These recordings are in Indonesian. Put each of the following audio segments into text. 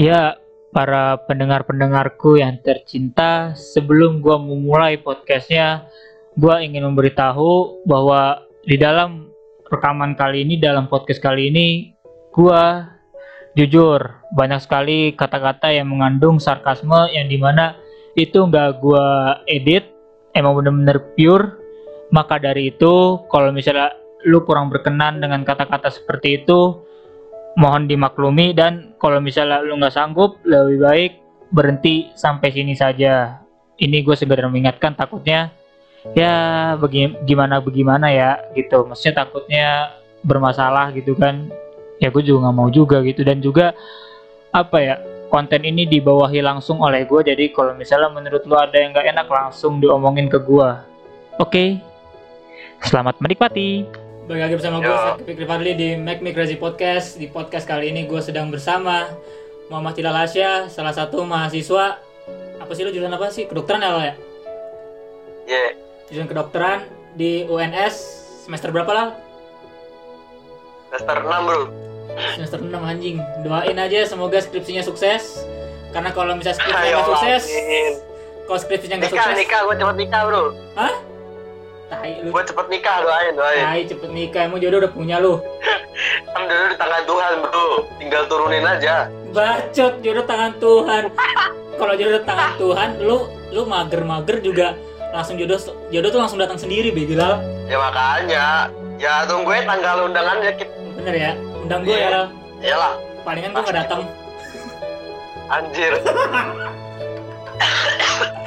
Ya, para pendengar-pendengarku yang tercinta, sebelum gua memulai podcastnya, gua ingin memberitahu bahwa di dalam rekaman kali ini, dalam podcast kali ini, gua jujur banyak sekali kata-kata yang mengandung sarkasme yang di mana itu nggak gua edit, emang bener-bener pure. Maka dari itu, kalau misalnya lu kurang berkenan dengan kata-kata seperti itu, mohon dimaklumi dan kalau misalnya lu nggak sanggup lebih baik berhenti sampai sini saja. Ini gue segera mengingatkan takutnya ya bagi, gimana bagaimana ya gitu. Maksudnya takutnya bermasalah gitu kan. Ya gue juga nggak mau juga gitu. Dan juga apa ya konten ini dibawahi langsung oleh gue jadi kalau misalnya menurut lu ada yang nggak enak langsung diomongin ke gue oke? Okay? selamat menikmati Balik lagi bersama gue, Fikri Fadli di Make Me Crazy Podcast. Di podcast kali ini gue sedang bersama Muhammad Tilal Asya, salah satu mahasiswa. Apa sih lu jurusan apa sih? Kedokteran ya lo ya? Iya. Yeah. Jurusan kedokteran di UNS semester berapa lah? Semester 6 bro. Semester 6 anjing. Doain aja semoga skripsinya sukses. Karena kalau misalnya skripsinya nggak sukses, kalau skripsinya nggak sukses, nikah, gue cepet nikah bro. Hah? Tai lu. Gue cepet nikah doain doain. Tai cepet nikah emang jodoh udah punya lu. kan jodoh di tangan Tuhan bro. Tinggal turunin aja. Bacot jodoh tangan Tuhan. Kalau jodoh tangan Tuhan, lu lu mager-mager juga langsung jodoh jodoh tuh langsung datang sendiri Bilal. Ya makanya. Ya tungguin tanggal undangannya kita. Bener ya. Undang gue ya. Iyalah. Palingan gue gak datang. Anjir.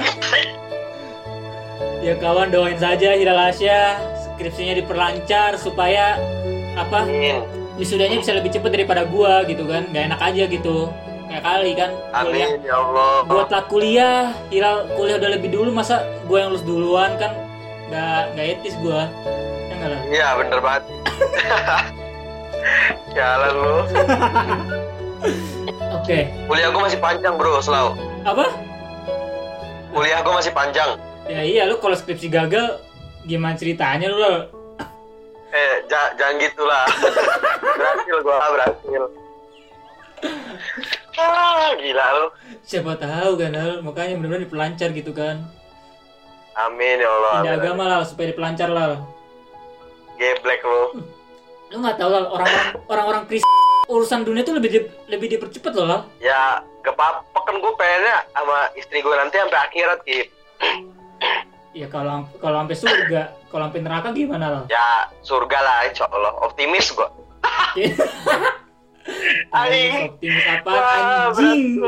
ya kawan doain saja Hilal Asya skripsinya diperlancar supaya apa Amin. wisudanya bisa lebih cepat daripada gua gitu kan nggak enak aja gitu kayak kali kan kuliah Amin ya Allah. gua telat kuliah Hilal kuliah udah lebih dulu masa gua yang lulus duluan kan nggak nggak etis gua ya nggak lah Iya bener banget. Jalan lu. oke Kuliah gue masih panjang bro, selalu. apa Kuliah gue masih panjang. Ya iya lu kalau skripsi gagal gimana ceritanya lu? Eh, ja- jangan gitulah. berhasil gue, berhasil. Ah, gila lu. siapa tahu kan Lal? makanya benar-benar dipelancar gitu kan Amin ya Allah. pindah agama lah supaya dipelancar lah. Geblek lu. lu nggak tahu lah orang-orang orang-orang Kristen urusan dunia tuh lebih di, lebih dipercepat loh lah Ya, gak apa-apa kan gue pengennya sama istri gue nanti sampai akhirat gitu. Ya kalau kalau sampai surga kalau sampai neraka gimana lah Ya, surga lah insya Allah. Optimis gue. Aing. optimis apa anjing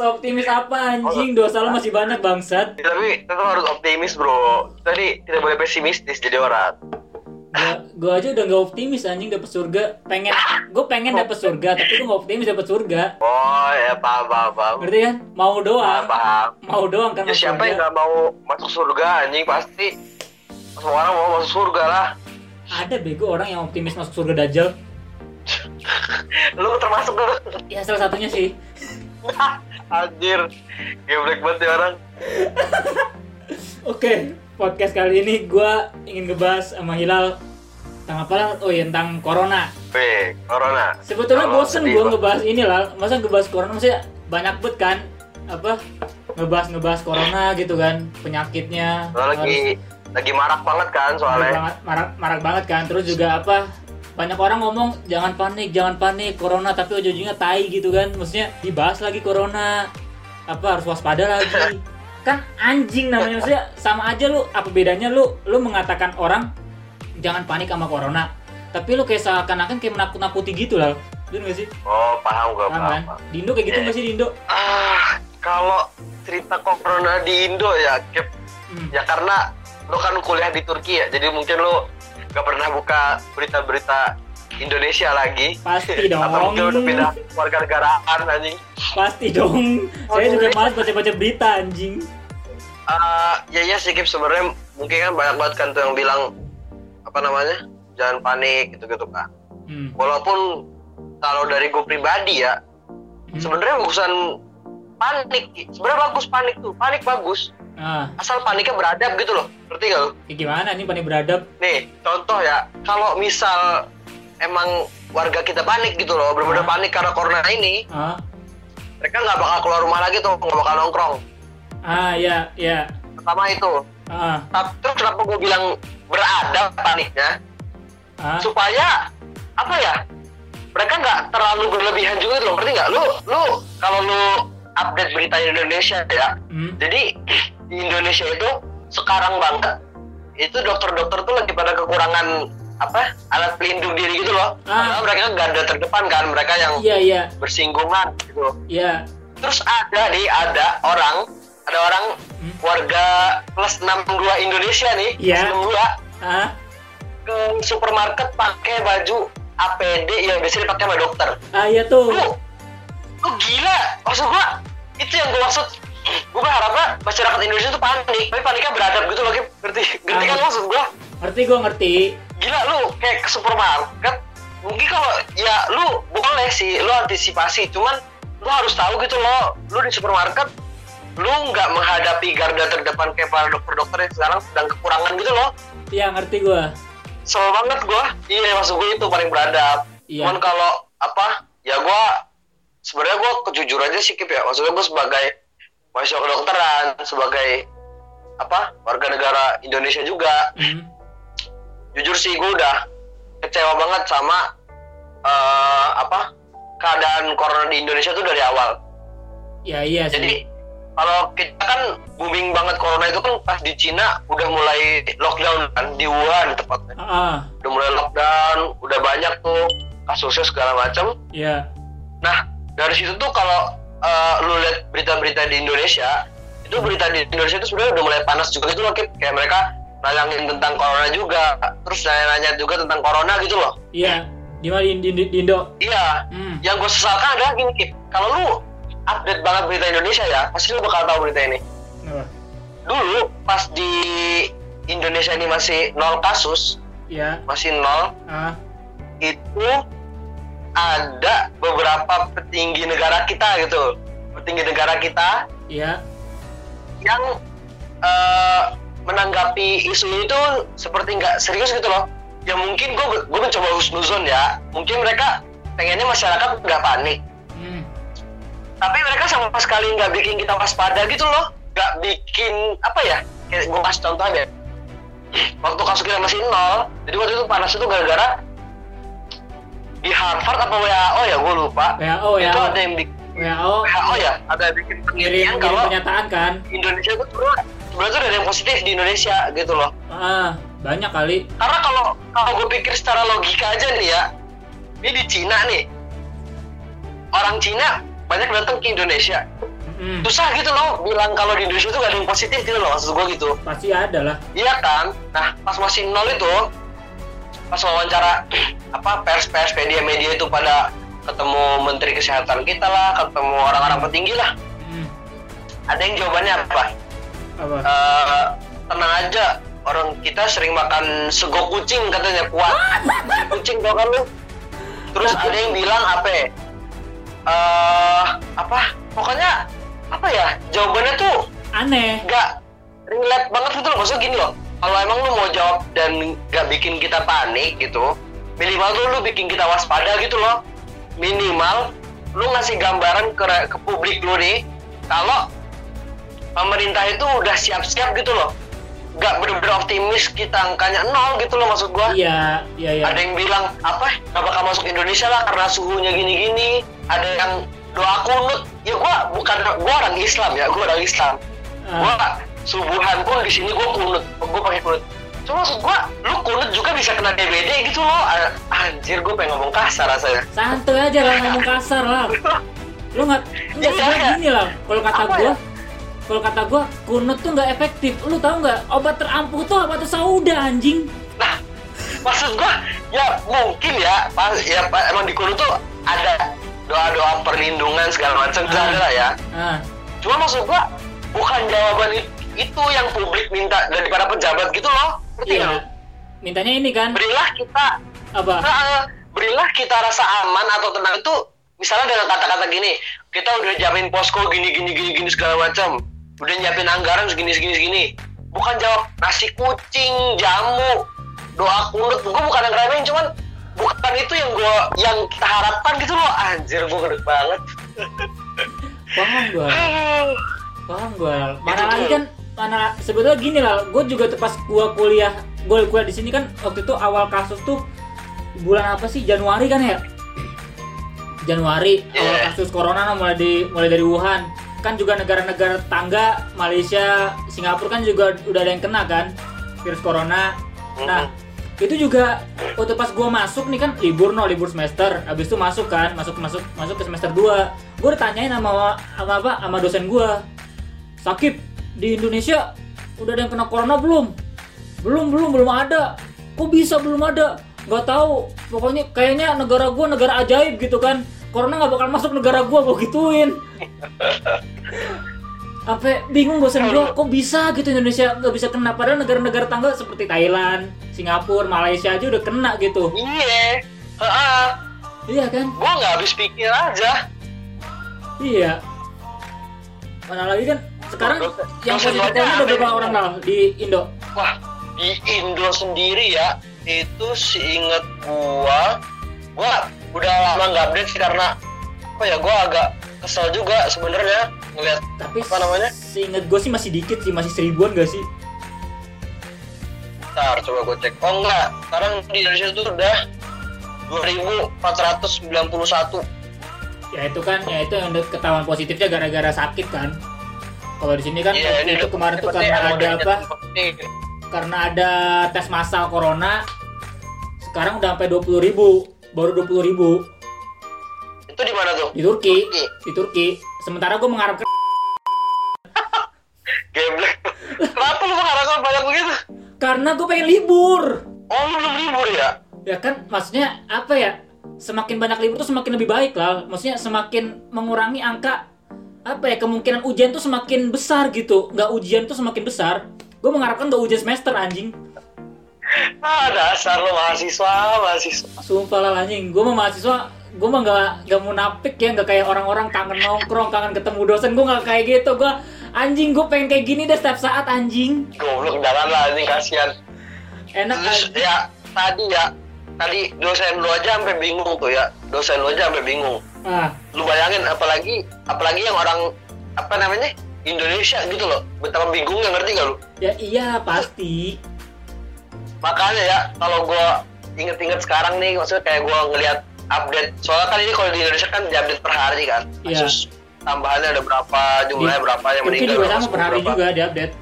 optimis apa anjing dosa lo masih banyak bangsat Ya, Tapi tetap harus optimis bro. Tadi tidak boleh pesimistis jadi orang. Gua, gua aja udah nggak optimis anjing dapet surga pengen gue pengen dapet surga tapi gue nggak optimis dapet surga Oh ya paham paham paham. ngerti kan mau doang paham. mau doang kan Ya siapa yang surga. gak mau masuk surga anjing pasti. Semua orang mau masuk surga lah. ada bego orang yang optimis masuk surga dajjal Lu termasuk dulu. ya salah satunya sih Anjir. Geblek banget ya orang. Oke, podcast kali ini gue ingin ngebahas sama Hilal tentang apa lah? Oh iya tentang corona. Weh, corona. Sebetulnya Kalau bosen gue ngebahas ini lah. Masa ngebahas corona maksudnya banyak banget kan? Apa? Ngebahas ngebahas corona gitu kan penyakitnya. Lo lagi lagi marak banget kan Marak soalnya. banget, marak, marak banget kan. Terus juga apa? Banyak orang ngomong jangan panik, jangan panik corona tapi ujung-ujungnya tai gitu kan. Maksudnya dibahas lagi corona. Apa harus waspada lagi. kan anjing namanya maksudnya sama aja lu. Apa bedanya lu? Lu mengatakan orang jangan panik sama corona. Tapi lu kayak seakan-akan kayak menakut-nakuti gitu lah bener gak sih? Oh, paham gua paham paham. kan? di Indo kayak gitu Iya. nggak sih di Indo? Ah, kalau cerita corona di Indo ya, Kip, Hmm. ya karena lo kan kuliah di Turki ya, jadi mungkin lo gak pernah buka berita-berita Indonesia lagi. pasti Atau dong mungkin udah pindah warga negaraan anjing. pasti dong saya juga malas baca-baca berita anjing Ah, ya ya sih sebenarnya mungkin kan banyak banget kan tuh yang bilang apa namanya jangan panik gitu-gitu kan. hmm. Walaupun kalau dari gue pribadi ya Hmm. sebenarnya bagusan panik. Sebenarnya bagus panik tuh, panik bagus. ah Asal paniknya beradab gitu loh, ngerti gak lo? kayak gimana nih panik beradab Nih, contoh ya, kalau misal emang warga kita panik gitu loh, benar-benar Ah. panik karena corona ini, ah mereka nggak bakal keluar rumah lagi tuh nggak bakal nongkrong Ah, ya, ya. pertama itu Ah, tapi terus kenapa gue bilang beradab paniknya ah. supaya apa ya mereka nggak terlalu berlebihan juga loh ngerti nggak lu lu kalau lu update berita Indonesia ya Hmm. jadi di Indonesia itu sekarang banget itu dokter-dokter tuh lagi pada kekurangan apa alat pelindung diri gitu loh Ah. Padahal mereka garda terdepan kan mereka yang Iya, iya. bersinggungan gitu Iya. terus ada nih ada orang ada orang Hmm. warga plus 62 Indonesia nih plus 62 Ah, ke supermarket pakai baju APD yang biasanya dipakai sama dokter ah iya tuh. lu lu gila maksud gua itu yang gua maksud gua berharapnya masyarakat Indonesia tuh panik tapi paniknya beradab gitu loh ngerti ngerti kan Ah. maksud gua Ngerti gua ngerti. Gila lu kayak ke supermarket mungkin kalau ya lu boleh sih lu antisipasi cuman lu harus tahu gitu loh lu di supermarket lu nggak menghadapi garda terdepan kayak para dokter-dokter yang sekarang sedang kekurangan gitu loh Iya, ngerti gua. Kesel banget gua iya maksud gua itu paling beradab Iya. cuman kalau apa ya gua sebenarnya gua kejujur aja sih Kip ya maksudnya gua sebagai mahasiswa kedokteran sebagai apa warga negara Indonesia juga Hmm. Jujur sih gue udah kecewa banget sama eh, apa keadaan corona di Indonesia tuh dari awal. Ya iya sih. Jadi kalau kita kan booming banget corona itu kan pas di Cina udah mulai lockdown kan di Wuhan tepatnya. Ah. Udah mulai lockdown, udah banyak tuh kasusnya segala macam. Iya. Nah dari situ tuh kalau eh, lu lihat berita-berita di Indonesia itu berita di Indonesia itu sebenarnya udah mulai panas juga gitu loh kayak mereka nanyangin tentang corona juga terus nanya-nanya juga tentang corona gitu loh Iya. Di mana di, di, di Indo? iya Hmm. yang gue sesalkan adalah gini Kip kalau lu update banget berita Indonesia ya pasti lu bakal tahu berita ini Apa? dulu pas di Indonesia ini masih nol kasus Iya. masih nol Ah. itu ada beberapa petinggi negara kita gitu petinggi negara kita Iya. yang eh, menanggapi isu itu seperti nggak serius gitu loh ya mungkin gue gue mencoba husnuzon ya mungkin mereka pengennya masyarakat nggak panik Hmm. tapi mereka sama sekali nggak bikin kita waspada gitu loh nggak bikin apa ya kayak gue kasih contoh aja waktu kasus kita masih nol jadi waktu itu panas itu gara-gara di Harvard apa WHO ya gue lupa WHO ya. itu ada yang bikin WHO. WHO ya ada yang bikin penelitian ngirim kalau pernyataan kan? Indonesia itu sebenarnya sebenarnya tuh ada yang positif di Indonesia gitu loh Ah, banyak kali. karena kalau kalau gue pikir secara logika aja nih ya ini di Cina nih orang Cina banyak datang ke Indonesia Hmm. susah gitu loh bilang kalau di Indonesia tuh gak ada yang positif gitu loh maksud gue gitu Pasti ada lah. iya kan nah pas masih nol itu pas wawancara apa pers pers media media itu pada ketemu menteri kesehatan kita lah ketemu orang-orang petinggi lah Hmm. ada yang jawabannya apa Apa? Eh, tenang aja. Orang kita sering makan sego kucing katanya. Kuat. Kucing tau kan lu? Terus ada yang bilang apa? Eh, apa? Pokoknya apa ya? Jawabannya tuh Aneh. nggak relate banget gitu loh maksudnya gini loh. Kalau emang lu mau jawab dan nggak bikin kita panik gitu minimal tuh lu bikin kita waspada gitu loh. Minimal lu ngasih gambaran ke, ke publik lu nih kalau pemerintah itu udah siap-siap gitu loh nggak bener-bener optimis kita angkanya nol gitu loh maksud gua Iya, iya, iya. ada yang bilang apa nggak bakal masuk Indonesia lah karena suhunya gini-gini ada yang doa kunut ya gua bukan gua orang Islam ya gua orang Islam gua Ah, subuhan pun di sini gua kunut gua pakai kunut cuma maksud gua lu kunut juga bisa kena DBD gitu loh A- anjir gua pengen ngomong kasar rasanya santuy aja lah ngomong kasar lah. Lu nggak, Iya, nggak iya. gini lah. Kalau kata gua, ya? Kalau kata gua kunut tuh nggak efektif. Lu tahu nggak? Obat terampuh tuh obat sauda anjing. nah maksud gua ya mungkin ya pas ya pa- emang di kunut tuh ada doa-doa perlindungan segala macam Ah. ada lah ya Ah, cuma maksud gua bukan jawaban it- itu yang publik minta daripada pejabat gitu loh ngerti iya. Mintanya ini kan berilah kita apa? Nah, berilah kita rasa aman atau tenang itu misalnya dengan kata-kata gini kita udah jamin posko gini gini gini gini segala macam udah nyiapin anggaran segini segini segini. Bukan jawab nasi kucing jamu doa kunut. Gue bukan yang remehin cuman bukan itu yang gue yang kita harapkan gitu loh. Anjir gue gede banget. Paham Aduh. paham gua. Mana lagi kan mana sebetulnya gini lah. Gue juga pas gua kuliah gue kuliah di sini kan waktu itu awal kasus tuh bulan apa sih? Januari kan ya? Januari awal Yeah. kasus corona mulai di mulai dari Wuhan kan juga negara-negara tangga Malaysia Singapura kan juga udah ada yang kena kan virus corona. Nah itu juga waktu pas gua masuk nih kan libur no libur semester. Habis itu masuk kan masuk masuk masuk ke semester 2 gue ditanyain sama sama apa sama dosen gua sakit di Indonesia udah ada yang kena corona belum? Belum belum belum ada. Kok bisa belum ada? Nggak tahu. Pokoknya kayaknya negara gua negara ajaib gitu kan. Corona nggak bakal masuk negara gua gua gituin sampai bingung bosan gua kok bisa gitu Indonesia nggak bisa kena? Padahal negara-negara tangga seperti Thailand Singapura Malaysia aja udah kena gitu. Iya. Heeh. iya kan? Gua nggak habis pikir aja. iya. Mana lagi kan? Sekarang Dosen- yang dosen positif lu aja corona udah ada berapa orang lah di Indo. Wah, di Indo sendiri ya, itu seinget gua, gua udah lama nggak update sih karena apa ya, gua agak kesel juga sebenarnya ngeliat tapi Apa namanya? seinget gue sih masih dikit sih masih seribuan gak sih Ntar coba gue cek. Oh enggak, sekarang di Indonesia itu udah 2491. ya itu kan ya itu yang ketahuan positifnya gara-gara sakit kan kalau di sini kan waktu itu kemarin tuh karena ada apa karena ada tes massal corona sekarang udah sampai 20.000 ribu baru 20.000 ribu Itu di mana tuh? di Turki Turki. di Turki sementara gue mengharapkan Geblek. Kenapa lu mengharapkan banyak begitu? karena gue pengen libur Oh, lu belum libur ya? ya kan maksudnya apa ya semakin banyak libur tuh semakin lebih baik lah maksudnya semakin mengurangi angka apa ya kemungkinan ujian tuh semakin besar gitu nggak ujian tuh semakin besar gue mengharapkan nggak ujian semester anjing Ah, dasar lu mahasiswa, mahasiswa. sumpah lah anjing gue mah mahasiswa gue mah nggak nggak munafik ya nggak kayak orang-orang kangen nongkrong kangen ketemu dosen. Gue nggak kayak gitu. Gue anjing gue pengen kayak gini deh setiap saat anjing. Goblok jangan lah anjing kasihan. enak Terus anjing. ya tadi ya tadi dosen lu aja sampai bingung tuh ya. Dosen lu aja sampai bingung. Ah. Lu bayangin apalagi apalagi yang orang apa namanya Indonesia gitu loh. Betapa bingungnya ngerti gak lu? Ya iya pasti. Makanya ya kalau gua inget-inget sekarang nih maksudnya kayak gua ngelihat update. Soalnya kan ini kalau di Indonesia kan diupdate per hari kan. Iya. kasus tambahannya ada berapa jumlahnya Di- berapa yang meninggal juga sama per hari berapa. juga di update.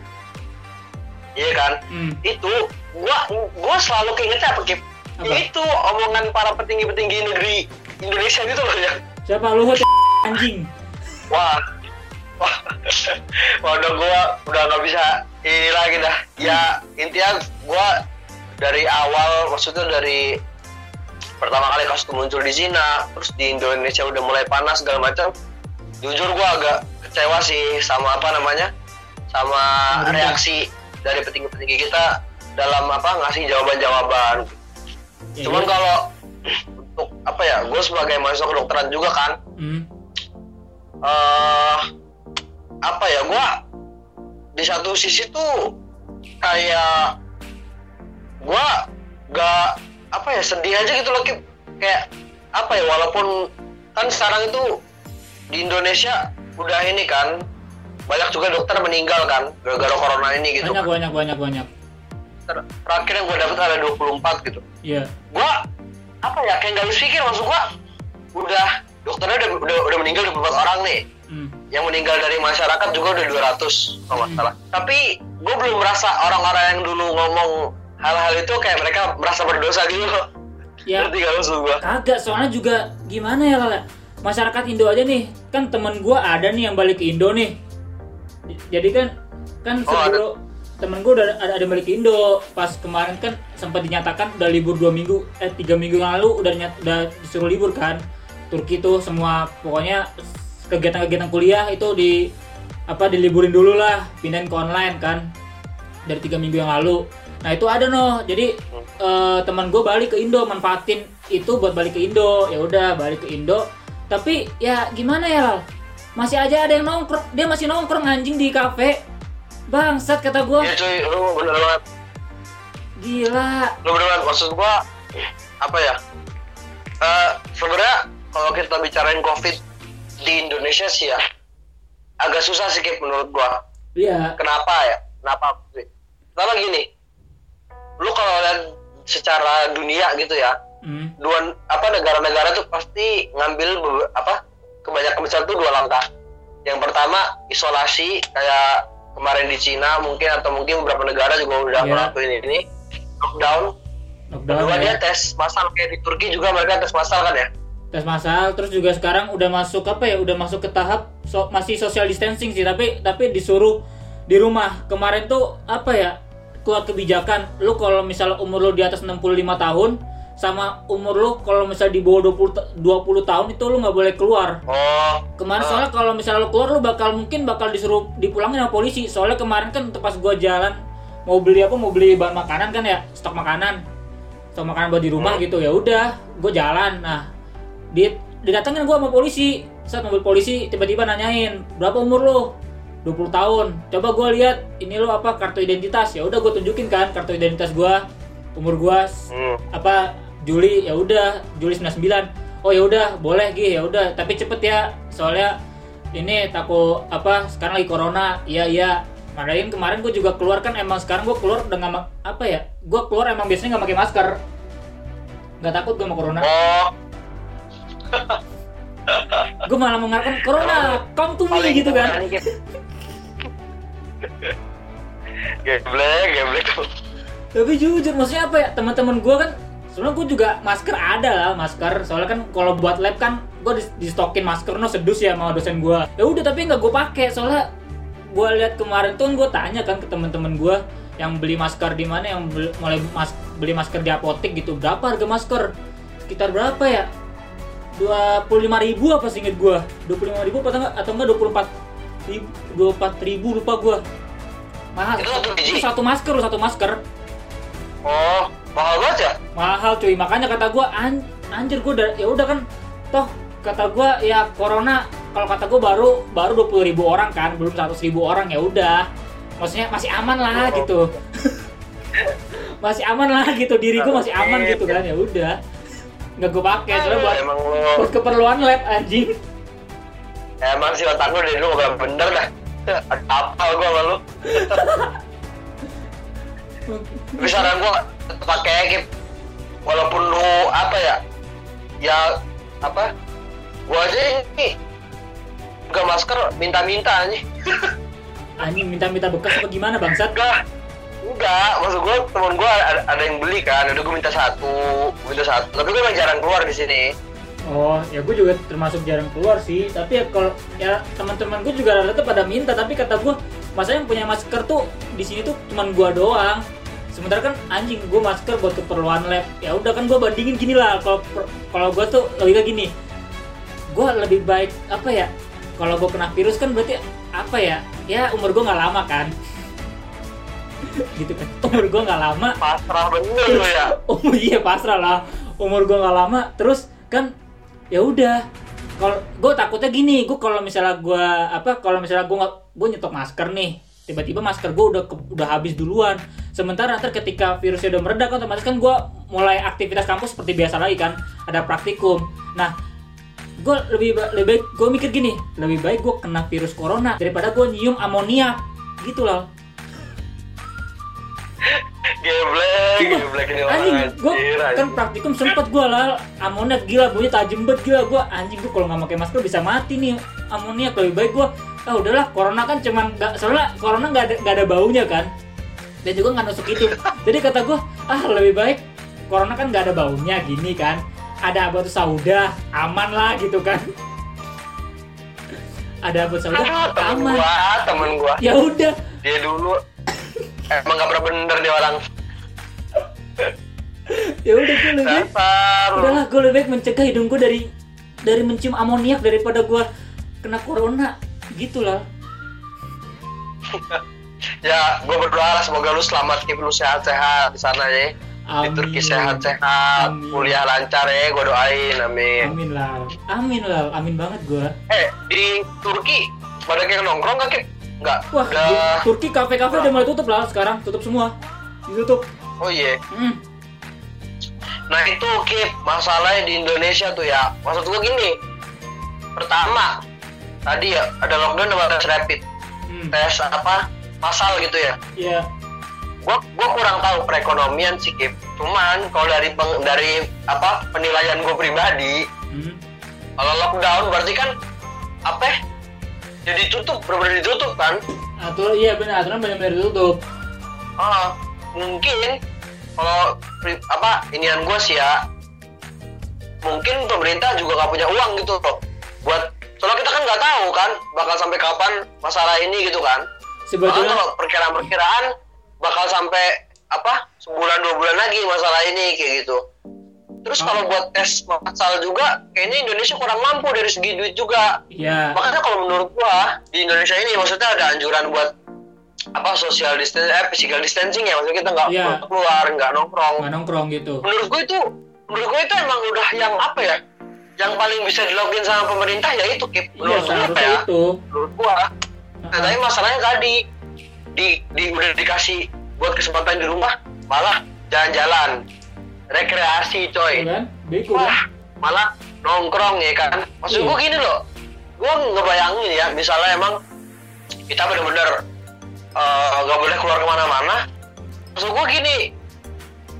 Iya kan? Hmm. itu gua gua selalu keingetnya apa Kip? Apa? itu omongan para petinggi-petinggi negeri Indonesia gitu loh ya. Siapa? Luhut anjing. Wah. Wah. Wah udah gua udah nggak bisa ini lagi dah. Ya intinya gua dari awal maksudnya dari pertama kali kasus itu muncul di Cina terus di Indonesia udah mulai panas segala macam jujur gua agak kecewa sih sama apa namanya sama reaksi dari petinggi-petinggi kita dalam apa ngasih jawaban-jawaban Ya, cuman iya. kalau untuk apa ya gue sebagai mahasiswa kedokteran juga kan hmm. eh apa ya gua di satu sisi tuh kayak gua gak apa ya sedih aja gitu loh Kip. kayak apa ya walaupun kan sekarang itu di Indonesia udah ini kan banyak juga dokter meninggal kan gara-gara corona ini gitu banyak banyak banyak banyak Ter- terakhir yang gue dapet ada 24 gitu iya gua apa ya kayak nggak habis pikir maksud gua udah dokternya udah udah, udah meninggal 24 orang nih hmm. yang meninggal dari masyarakat juga udah 200 kalau nggak Hmm. salah. Tapi gue belum merasa orang-orang yang dulu ngomong hal-hal itu kayak mereka merasa berdosa gitu. Loh. ya. Ngerti gak maksud gue? kagak soalnya juga gimana ya Lala? Masyarakat Indo aja nih kan temen gua ada nih yang balik ke Indo nih. Jadi kan kan Oh, ada. sebelum temen gua udah ada, ada balik ke Indo. Pas kemarin kan sempat dinyatakan udah libur dua minggu eh tiga minggu yang lalu udah nyat, udah disuruh libur kan. Turki tuh semua pokoknya kegiatan-kegiatan kuliah itu di apa diliburin dulu lah pindahin ke online kan. Dari tiga minggu yang lalu nah itu ada noh. Jadi eh, teman gue balik ke Indo manfaatin itu buat balik ke Indo. Ya udah balik ke Indo. Tapi ya gimana ya Lal? Masih aja ada yang nongkrong. Dia masih nongkrong anjing di kafe. Bangsat kata gue Iya cuy, lu bener banget. gila. Lu bener banget. Maksud gue apa ya? Eh sebenarnya kalau kita bicarain COVID di Indonesia sih ya, agak susah sih menurut gua. Iya. Kenapa ya? Kenapa? Pertama gini lu kalau lihat secara dunia gitu ya hmm. dua apa negara-negara tuh pasti ngambil apa kebanyakan besar tuh dua langkah yang pertama isolasi kayak kemarin di Cina mungkin atau mungkin beberapa negara juga udah Iya. ngelakuin ini lockdown lockdown kedua ya. dia tes massal kayak di Turki juga mereka tes massal kan ya tes masal terus juga sekarang udah masuk apa ya udah masuk ke tahap so- masih social distancing sih tapi tapi disuruh di rumah kemarin tuh apa ya keluar kebijakan lu kalau misalnya umur lu di atas 65 tahun sama umur lu kalau misalnya di bawah 20 ta- 20 tahun itu lu nggak boleh keluar. Oh. Kemarin Ah. soalnya kalau misalnya lu keluar lu bakal mungkin bakal disuruh dipulangin sama polisi. Soalnya kemarin kan pas gua jalan mau beli apa mau beli bahan makanan kan ya stok makanan. Stok makanan buat di rumah Hmm. gitu ya udah gue jalan. Nah di didatengin gua sama polisi. Saat mobil polisi tiba-tiba nanyain berapa umur lu 20 tahun. Coba gua lihat ini lu apa kartu identitas? Ya udah gue tunjukin kan kartu identitas gua umur gua hmm. apa Juli ya udah Juli 99 oh ya udah boleh Gi ya udah. Tapi cepet ya soalnya ini takut apa sekarang lagi corona. Iya iya. Madain kemarin gue juga keluar kan emang sekarang gue keluar ma- apa ya gue keluar emang biasanya nggak pakai masker. Nggak takut gue sama corona. Oh. Gue malah mengatakan corona. Come to me gitu kan geblek geblek tapi jujur maksudnya apa ya? Teman-teman gue kan sebenarnya gue juga masker ada lah masker. Soalnya kan kalau buat lab kan gue di, di stokin masker no sedus ya sama dosen gue ya udah tapi nggak gue pakai. Soalnya gue lihat kemarin tuh gue tanya kan ke teman-teman gue yang beli masker di mana yang beli, mulai mas, beli masker di apotek gitu. Berapa harga masker? Sekitar berapa ya? Dua puluh lima ribu apa sih inget gue dua puluh lima ribu atau enggak atau enggak dua puluh empat ribu dua empat ribu lupa gue mahal. Itu satu biji? itu satu masker satu masker. Oh mahal banget ya? Mahal cuy. Makanya kata gua an anjir gua udah ya udah kan. Toh kata gua ya corona kalau kata gua baru baru dua puluh ribu orang kan belum seratus ribu orang ya udah. Maksudnya masih aman lah Oh. gitu. Masih aman lah gitu. Diri gua masih aman gitu kan ya udah. Nggak gua pakai soalnya buat, buat keperluan lab anjing emang sih otak lu dari dulu gak bener dah. Ada apa gua sama lu? Tapi saran tetep pakai Kip. walaupun lu apa ya ya apa gua aja ini buka masker minta-minta anjing minta-minta bekas apa gimana bangsat? Enggak. Enggak maksud gua temen gua ada, ada yang beli kan udah gua minta satu gua minta satu. Tapi gua emang jarang keluar di sini Oh, ya gue juga termasuk jarang keluar sih. Tapi ya kalau ya teman-teman gue juga rata-rata pada minta. Tapi kata gue, masa yang punya masker tuh di sini tuh cuman gue doang. Sementara kan anjing gue masker buat keperluan lab. Ya udah kan gue bandingin gini lah. Kalau kalau gue tuh logika gini, gue lebih baik apa ya? Kalau gue kena virus kan berarti apa ya? Ya umur gue nggak lama kan. gitu kan. Umur gue nggak lama. pasrah bener ya Oh iya pasrah lah. Umur gue nggak lama. Terus kan ya udah. Kalau gue takutnya gini, gue kalau misalnya gue apa, kalau misalnya gue nggak, gue nyetok masker nih, tiba-tiba masker gue udah udah habis duluan. Sementara nanti ketika virusnya udah mereda, kan otomatis kan gue mulai aktivitas kampus seperti biasa lagi kan, ada praktikum. Nah, gue lebih lebih baik gue mikir gini, lebih baik gue kena virus corona daripada gue nyium amoniak, gitu loh. Geblek geblek ini orang anjing gue anjir, kan praktikum sempet gue lah amoniak gila bunyi tajam banget gila gue anjing gue kalau nggak pakai masker bisa mati nih amoniak lebih baik gue ah udahlah corona kan cuman nggak soalnya corona nggak ada nggak ada baunya kan. Dan juga nggak nusuk hidung jadi kata gue ah lebih baik corona kan nggak ada baunya gini kan. Ada batu sauda aman lah gitu kan. Ada batu sauda Aduh, temen aman. gua temen gua. Ya udah. Dia dulu emang gak pernah bener dia orang. Ya udah gue lebih dasar udahlah gue lebih baik mencegah hidung gue dari dari mencium amoniak daripada gue kena corona. Gitu lah ya gua berdoa lah semoga lu selamat Kip lu sehat-sehat di sana ya. Di Turki sehat-sehat Amin. kuliah lancar ya gua doain amin. Amin lah. Amin lah amin banget gue eh di Turki pada kayak nongkrong gak Kip? Enggak, wah udah. Turki kafe-kafe udah mulai tutup lah sekarang. Tutup semua. Ditutup. Oh iya. Hmm. Nah itu Kip, masalahnya di Indonesia tuh ya. Maksud gue gini. Pertama tadi ya ada lockdown sama tes rapid. Hmm. tes apa? Masal gitu ya. Iya. gua gua kurang tahu perekonomian sih Kip cuman kalau dari peng- dari apa penilaian gue pribadi Hmm. kalau lockdown berarti kan apa ya, jadi tutup benar-benar ditutup kan? Aturan iya benar aturan benar-benar ditutup. Ah, mungkin kalau apa inian gue sih ya mungkin pemerintah juga nggak punya uang gitu loh. Buat soalnya kita kan nggak tahu kan bakal sampai kapan masalah ini gitu kan. Sebetulnya kalau perkiraan-perkiraan bakal sampai apa sebulan dua bulan lagi masalah ini kayak gitu terus kalau buat tes masal juga kayaknya Indonesia kurang mampu dari segi duit juga ya makanya kalau menurut gua di Indonesia ini maksudnya ada anjuran buat apa social distancing eh physical distancing ya maksudnya kita nggak Iya. keluar nggak nongkrong nggak nongkrong gitu. menurut gua itu menurut gua itu emang udah yang apa ya yang paling bisa dilakuin sama pemerintah ya itu Kip. Iya menurut gua seharusnya ya itu. menurut gua nah tapi masalahnya tadi di, di udah dikasih buat kesempatan di rumah malah jalan-jalan rekreasi coy Iya kan? Kan? wah malah nongkrong ya kan maksud Iya. gua gini loh gua ngebayangin ya misalnya emang kita bener-bener eh, nggak boleh keluar ke mana-mana maksud gua gini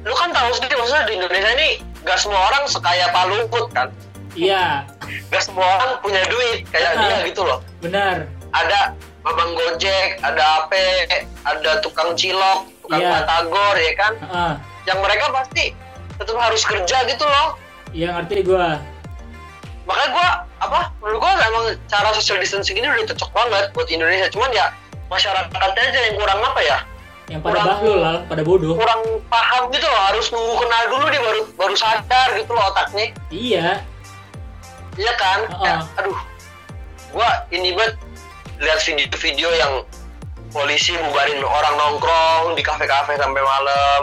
lu kan tahu sendiri maksudnya di Indonesia ini gak semua orang sekaya Pak Luhut kan Iya, gak semua orang punya duit kayak dia gitu loh benar. ada babang gojek ada AP ada tukang cilok tukang Iya. batagor ya kan Heeh. yang mereka pasti tetap harus kerja gitu loh. Iya ngerti gua. makanya gua apa menurut gua emang cara social distancing ini udah cocok banget buat Indonesia. Cuman ya masyarakatnya aja yang kurang apa ya? Yang pada Kurang- bahlul lah, pada bodoh. kurang paham gitu loh harus nunggu kenal dulu dia baru baru sadar gitu loh otaknya. Iya, iya kan? Heeh. Ya, aduh. Gua ini banget lihat video-video yang polisi bubarin orang nongkrong di kafe-kafe sampai malam.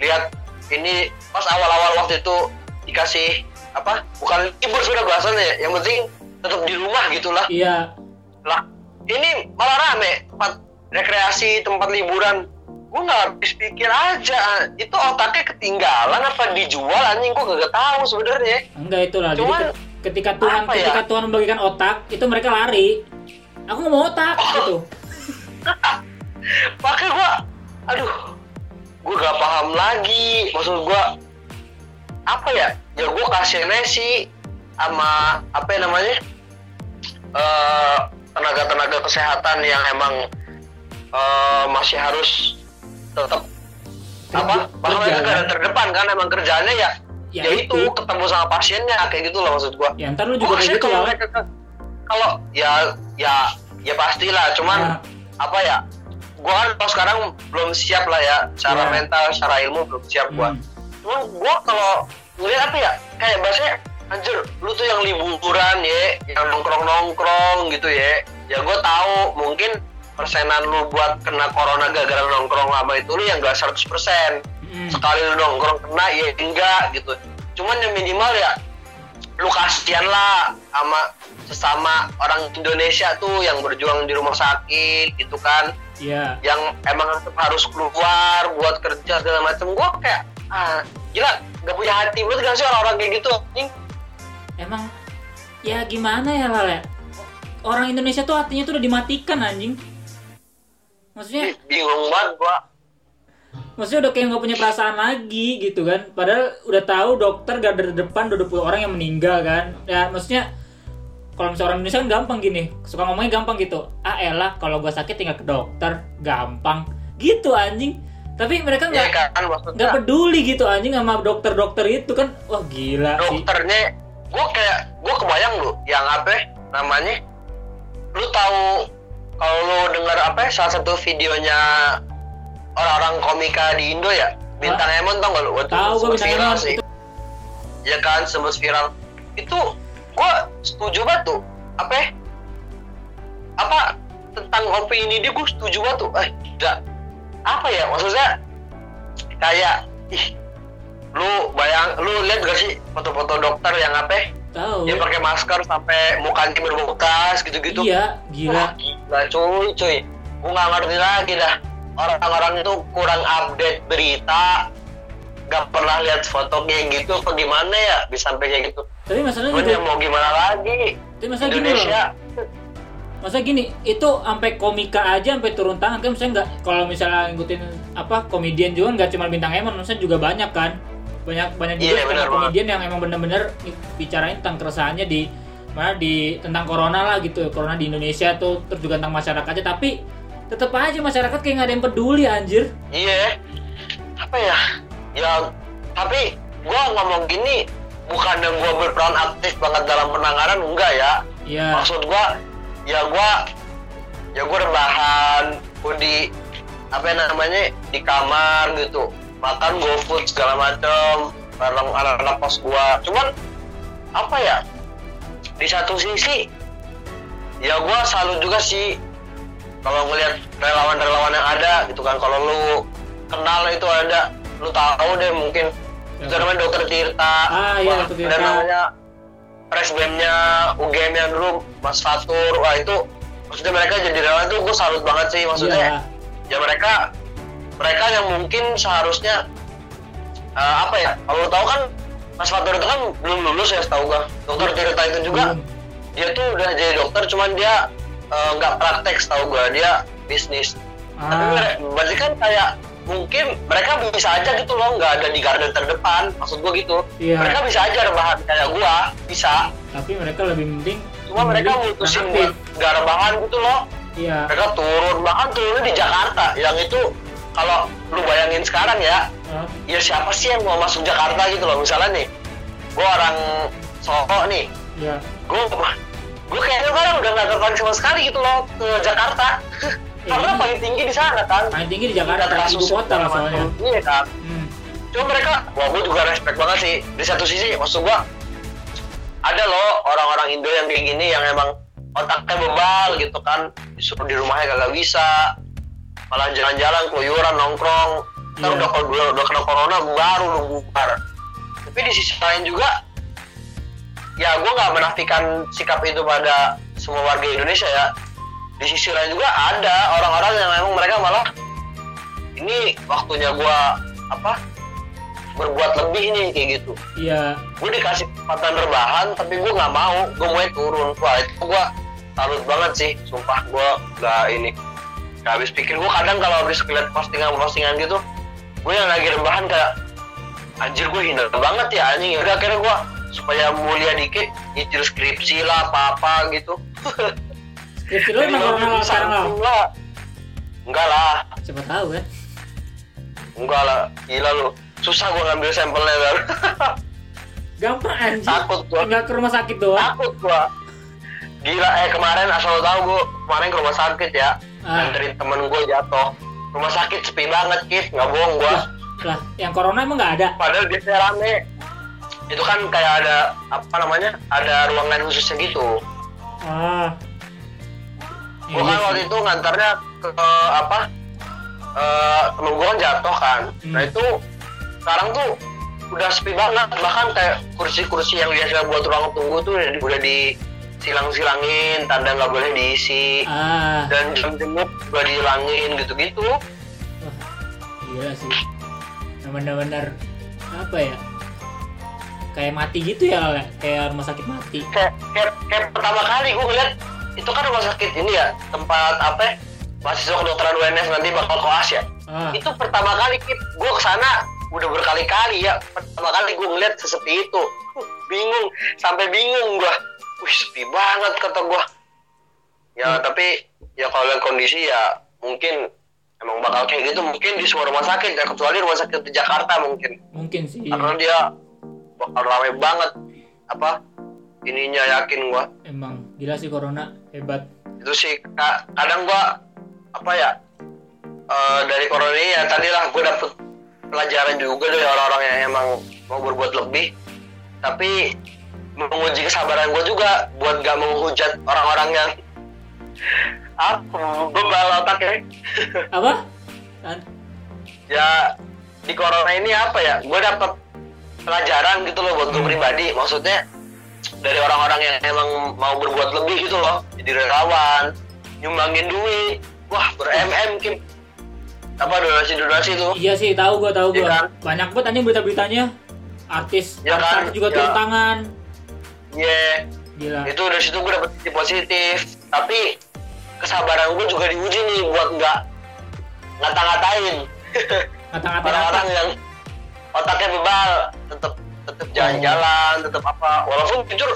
Lihat ini pas awal-awal waktu itu dikasih apa bukan libur sudah bahasannya ya yang penting tetap di rumah gitulah iya. lah ini malah rame tempat rekreasi tempat liburan gue nggak habis pikir aja itu otaknya ketinggalan apa dijual anjing gue gak tahu sebenarnya Enggak itulah. Jadi Cuman, ke- ketika Tuhan ya? ketika Tuhan membagikan otak, itu mereka lari. Aku nggak mau otak Oh. gitu. makanya gue aduh gue gak paham lagi maksud gue apa ya ya gue kasihannya sih sama apa ya namanya eh, tenaga-tenaga kesehatan yang emang eh, masih harus tetap apa kerja, garda kan? terdepan kan emang kerjaannya ya Ya, ya, itu. itu ketemu sama pasiennya kayak gitu loh maksud gua Ya ntar lu juga kayak kasihan gitu kalau mereka ke- kalau ya ya ya pastilah cuman Nah, apa ya gua kan kalau sekarang belum siap lah ya secara Ya. mental secara ilmu belum siap gua hmm. Cuman gua kalau ngeliat apa ya? Kayak bahasanya anjir lu tuh yang liburan ya yang nongkrong nongkrong gitu ya ya gua tahu mungkin persenan lu buat kena corona gara-gara nongkrong lama itu lu yang gak 100% Hmm. sekali lu nongkrong kena ya enggak gitu. Cuman yang minimal ya lu kasihan lah sama sesama orang Indonesia tuh yang berjuang di rumah sakit gitu kan. Iya. yang emang harus keluar buat kerja segala macem. Gua kayak ah gila gak punya hati banget gak sih orang-orang kayak gitu anjing? Emang ya gimana ya Lale? Orang Indonesia tuh hatinya tuh udah dimatikan anjing. Maksudnya bingung banget gua. Maksudnya udah kayak nggak punya perasaan lagi gitu kan. Padahal udah tahu dokter garda depan udah 20 orang yang meninggal kan. Ya maksudnya kalau misalnya orang Indonesia kan gampang gini. Suka ngomongnya gampang gitu. Ah elah kalau gua sakit tinggal ke dokter. Gampang. Gitu anjing tapi mereka ya nggak kan maksudnya. nggak peduli gitu anjing sama dokter-dokter itu kan. Wah gila sih. Dokternya gue kayak gue kebayang lu yang apa ya, namanya. Lu tahu kalau lu dengar apa ya, salah satu videonya orang-orang komika di Indo ya? Bintang Emon tau gak lu? Waktu tahu gua sempet bintang viral Emon sih. itu. Ya kan sempat viral. Itu gue setuju banget tuh. Apa ya, apa tentang opini dia gue setuju banget tuh. Eh tidak apa ya maksudnya kayak ih lu bayang lu lihat gak sih foto-foto dokter yang apa ya, tahu. Dia pakai masker sampai mukanya berbekas gitu-gitu. Iya Wah, gila gila cuy cuy. Gue nggak ngerti lagi dah. Orang-orang itu kurang update berita gak pernah lihat foto kayak gitu apa gimana ya bisa sampai kayak gitu. Tapi masalahnya juga ya mau gimana lagi? Tapi masalah gini loh. Indonesia Masa gini, itu sampai komika aja sampai turun tangan kan misalnya nggak kalau misalnya ngikutin apa komedian juga nggak cuma bintang Emon, maksudnya juga banyak kan. Banyak banyak juga Iya, stand-up benar banget. komedian yang emang bener-bener bicarain tentang keresahannya di mana di tentang corona lah gitu, corona di Indonesia tuh terus juga tentang masyarakatnya tapi tetap aja masyarakat kayak nggak ada yang peduli anjir. Iya. Apa ya? Ya, tapi gua ngomong gini bukan yang gua berperan aktif banget dalam penanganan enggak ya. Iya. Maksud gua ya gua ya gua rebahan, gua di apa namanya di kamar gitu. Makan GoFood segala macem bareng anak-anak kos gua. Cuman apa ya? Di satu sisi ya gua salut juga sih kalau ngelihat relawan-relawan yang ada gitu kan kalau lu kenal itu ada lu tahu deh mungkin itu namanya dokter Tirta Ah, iya, ada Tirta. Namanya presbemnya UGM yang dulu Mas Fatur. Wah itu maksudnya mereka jadi relawan tuh gue salut banget sih maksudnya. Iya. ya mereka mereka yang mungkin seharusnya eh, apa ya kalau tahu kan Mas Fatur itu kan belum lulus ya setahu gua. Dokter Tirta itu juga. Belum. dia tuh udah jadi dokter cuman dia eh, nggak praktek setahu gua. Dia bisnis. Tapi Ah, mere- berarti kan kayak mungkin mereka bisa aja gitu loh nggak ada di garda terdepan maksud gua gitu. Iya. mereka bisa aja rebahan kayak gua bisa. Tapi mereka lebih penting cuma mereka mutusin buat nggak rebahan gitu loh. Iya. mereka turun bahkan turunnya di Jakarta. Yang itu kalau lu bayangin sekarang ya Ah, ya siapa sih yang mau masuk Jakarta gitu loh? Misalnya nih gua orang Solo nih. Iya. gue gue kayaknya sekarang udah nggak tertarik sama sekali gitu loh ke Jakarta karena Iya. paling tinggi di sana kan. Paling tinggi di Jakarta, ibu kasus kota lah soalnya. iya kan. Hmm. cuma mereka wah gue juga respect banget sih. Di satu sisi maksud gue ada loh orang-orang Indo yang kayak gini yang emang otaknya bebal gitu kan. Disuruh di rumahnya kagak bisa. Malah jalan-jalan keluyuran nongkrong. Iya. Ntar udah, udah, udah kena corona baru lu bubar. Tapi di sisi lain juga ya gue nggak menafikan sikap itu pada semua warga Indonesia ya di sisi lain juga ada orang-orang yang memang mereka malah ini waktunya gue apa berbuat lebih nih kayak gitu. Iya. gue dikasih kesempatan rebahan tapi gue nggak mau gue mau turun. Wah itu gue salut banget sih sumpah gue nggak ini nggak habis pikir. Gue kadang kalau habis ngeliat postingan postingan gitu gue yang lagi rebahan kayak anjir gue hina banget ya anjing. Udah akhirnya gue supaya mulia dikit nyicil skripsi lah apa apa gitu Skripsi lu emang corona lah sekarang lah. lah enggak lah Siapa tahu kan. enggak lah gila lu susah gue ngambil sampelnya kan Gampang anjir. takut gue Tinggal ke rumah sakit doang. takut gua gila eh kemarin asal lo tahu gua kemarin ke rumah sakit ya Ah. nganterin temen gua jatuh rumah sakit sepi banget kit nggak bohong gua Lah, yang corona emang nggak ada. padahal biasanya rame itu kan kayak ada apa namanya ada ruangan khususnya gitu Ah. Gua kan Iya waktu itu ngantarnya ke, apa eh temen kan jatuh kan nah Hmm. itu sekarang tuh udah sepi banget bahkan kayak kursi-kursi yang biasa buat ruang tunggu tuh udah, udah disilang-silangin tanda nggak boleh diisi Ah. dan jam jenguk udah dihilangin gitu-gitu Wah, gila sih. Yang bener-bener apa ya? Kayak mati gitu ya, Le? kayak rumah sakit mati. kayak, kayak, kayak pertama kali gue ngeliat itu kan rumah sakit ini ya tempat apa ya, mahasiswa kedokteran UNS nanti bakal koas ya. Ah. itu pertama kali gue ke sana udah berkali-kali ya. Pertama kali gue ngeliat sesepi itu. Bingung sampai bingung gue wih sepi banget kata gue ya Hmm. tapi ya kalau lihat kondisi ya mungkin emang bakal kayak gitu. Mungkin di semua rumah sakit ya kecuali rumah sakit di Jakarta mungkin. Mungkin sih. karena dia bakal rame banget apa ininya yakin gua Emang gila sih corona hebat. itu sih ka- kadang gua apa ya eh, dari corona ini ya tadilah gua dapet pelajaran juga dari orang-orang yang emang mau berbuat lebih tapi menguji kesabaran gua juga buat gak menghujat orang-orang yang apa bebal otaknya Apa? Tan- ya di corona ini apa ya gue dapet pelajaran gitu loh buat gue Hmm. pribadi maksudnya dari orang-orang yang emang mau berbuat lebih gitu loh jadi relawan nyumbangin duit wah ber mm kim apa donasi donasi tuh Iya sih, tahu gua, tahu Iya gua. kan? Banyak banget anjing berita-beritanya. Artis, Iya kan? artis juga Iya. turun tangan. iya Gila. itu dari situ gue dapet sisi positif tapi kesabaran gue juga diuji nih buat nggak ngata-ngatain Ngata-ngatain orang-orang yang otaknya bebal tetap tetap jalan-jalan tetap apa walaupun jujur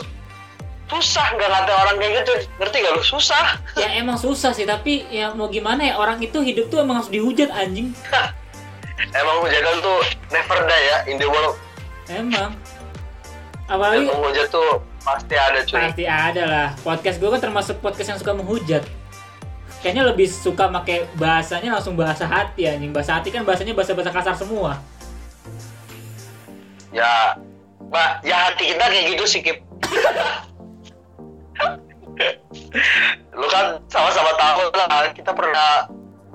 susah nggak ngatain orang kayak gitu ngerti gak lu susah Ya emang susah sih, tapi ya mau gimana ya orang itu hidup tuh emang harus dihujat anjing. emang hujatan tuh never die ya in the world Emang. Apalagi emang hujat tuh pasti ada cuy pasti ada lah. Podcast gue kan termasuk podcast yang suka menghujat. Kayaknya lebih suka pakai bahasanya langsung bahasa hati anjing. Bahasa hati kan bahasanya bahasa-bahasa kasar semua. Ya mbak ya hati kita kayak gitu sih Kip lu kan sama-sama tahu lah kita pernah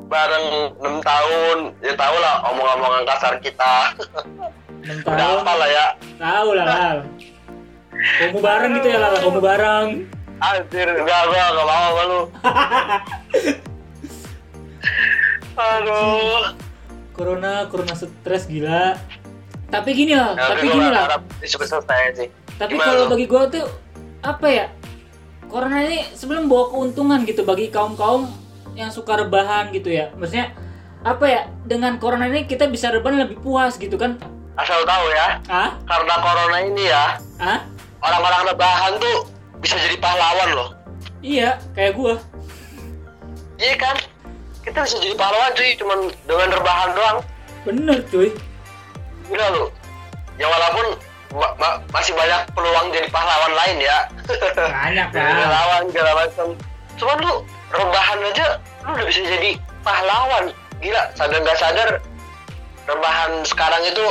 bareng 6 tahun ya tahu lah omong-omongan kasar kita 6 udah apa lah ya Tahu lah, Lal. Komu bareng gitu ya, Lal. Komu bareng. anjir enggak gua enggak mau sama lu aduh Corona, corona stres gila. Tapi gini lah, Ya, tapi gini lah. harap ini cepet selesai sih Tapi kalau bagi gue tuh apa ya? Corona ini sebelum bawa keuntungan gitu bagi kaum kaum yang suka rebahan gitu ya. Maksudnya apa ya? Dengan corona ini kita bisa rebahan lebih puas gitu kan? asal tahu ya Ah? karena corona ini ya Ah? orang-orang rebahan tuh bisa jadi pahlawan loh Iya, kayak gua. iya kan kita bisa jadi pahlawan cuy cuman dengan rebahan doang Bener cuy. Gila lu ya walaupun ma- ma- masih banyak peluang jadi pahlawan lain ya Banyak jadi lah. pahlawan segala macam cuman lu rebahan aja lu udah bisa jadi pahlawan gila sadar nggak sadar rebahan sekarang itu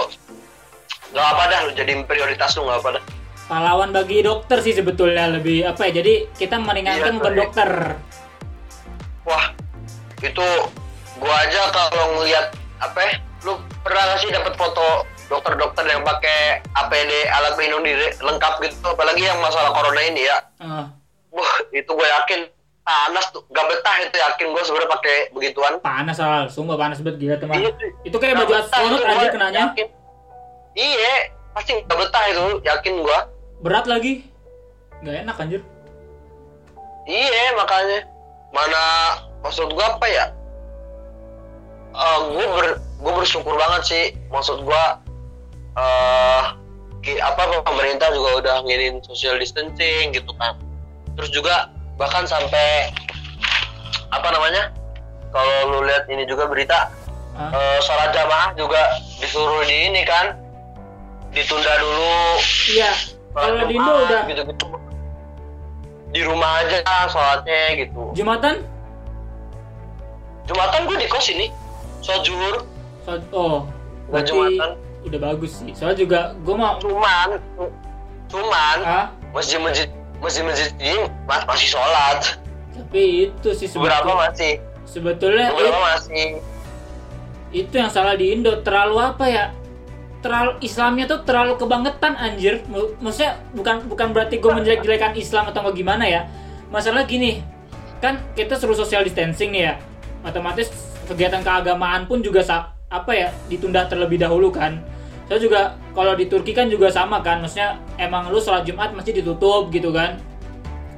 nggak apa dah lu jadi prioritas lu nggak apa dah Pahlawan bagi dokter sih sebetulnya lebih apa ya? Jadi kita meringankan Iya, bukan cuy. dokter. wah itu gua aja kalau ngeliat apa ya, lu pernah nggak sih dapat foto dokter-dokter yang pakai APD alat pelindung diri lengkap gitu apalagi yang masalah corona ini ya Ah, wah itu gue yakin panas tuh gak betah itu yakin gue sebenarnya pakai begituan panas soal, sumpah panas banget gila teman. Iya. Itu kayak baju Gak astronot aja kenanya. yakin. iya pasti gak betah itu yakin gue Berat lagi. Nggak enak anjir. iya makanya mana maksud gue apa ya gue ber gue bersyukur banget sih maksud gue eh ki- apa pemerintah juga udah nginin social distancing gitu kan. Terus juga bahkan sampai apa namanya kalau lu lihat ini juga berita Ah, eh, sholat jamaah juga disuruh di ini kan ditunda dulu. Iya. Kalau di Indo udah. gitu-gitu. Di rumah aja sholatnya gitu. Jumatan? jumatan gue di kos ini sholat zuhur Sholat- Oh, berarti jumatan udah bagus sih. Soalnya juga gue mau cuman cuman ah, masjid-masjid masjid-masjid ini mas- masih sholat tapi itu sih sebetulnya, masih sebetulnya beberapa it- masih itu yang salah di Indo terlalu apa ya? Terlalu Islamnya tuh terlalu kebangetan anjir. Maksudnya bukan bukan berarti gue menjelek-jelekan Islam atau gimana ya. Masalah gini, kan kita suruh social distancing nih ya. Otomatis kegiatan keagamaan pun juga apa ya ditunda terlebih dahulu kan. Saya juga kalau di Turki kan juga sama kan, maksudnya emang lu sholat Jumat masih ditutup gitu kan.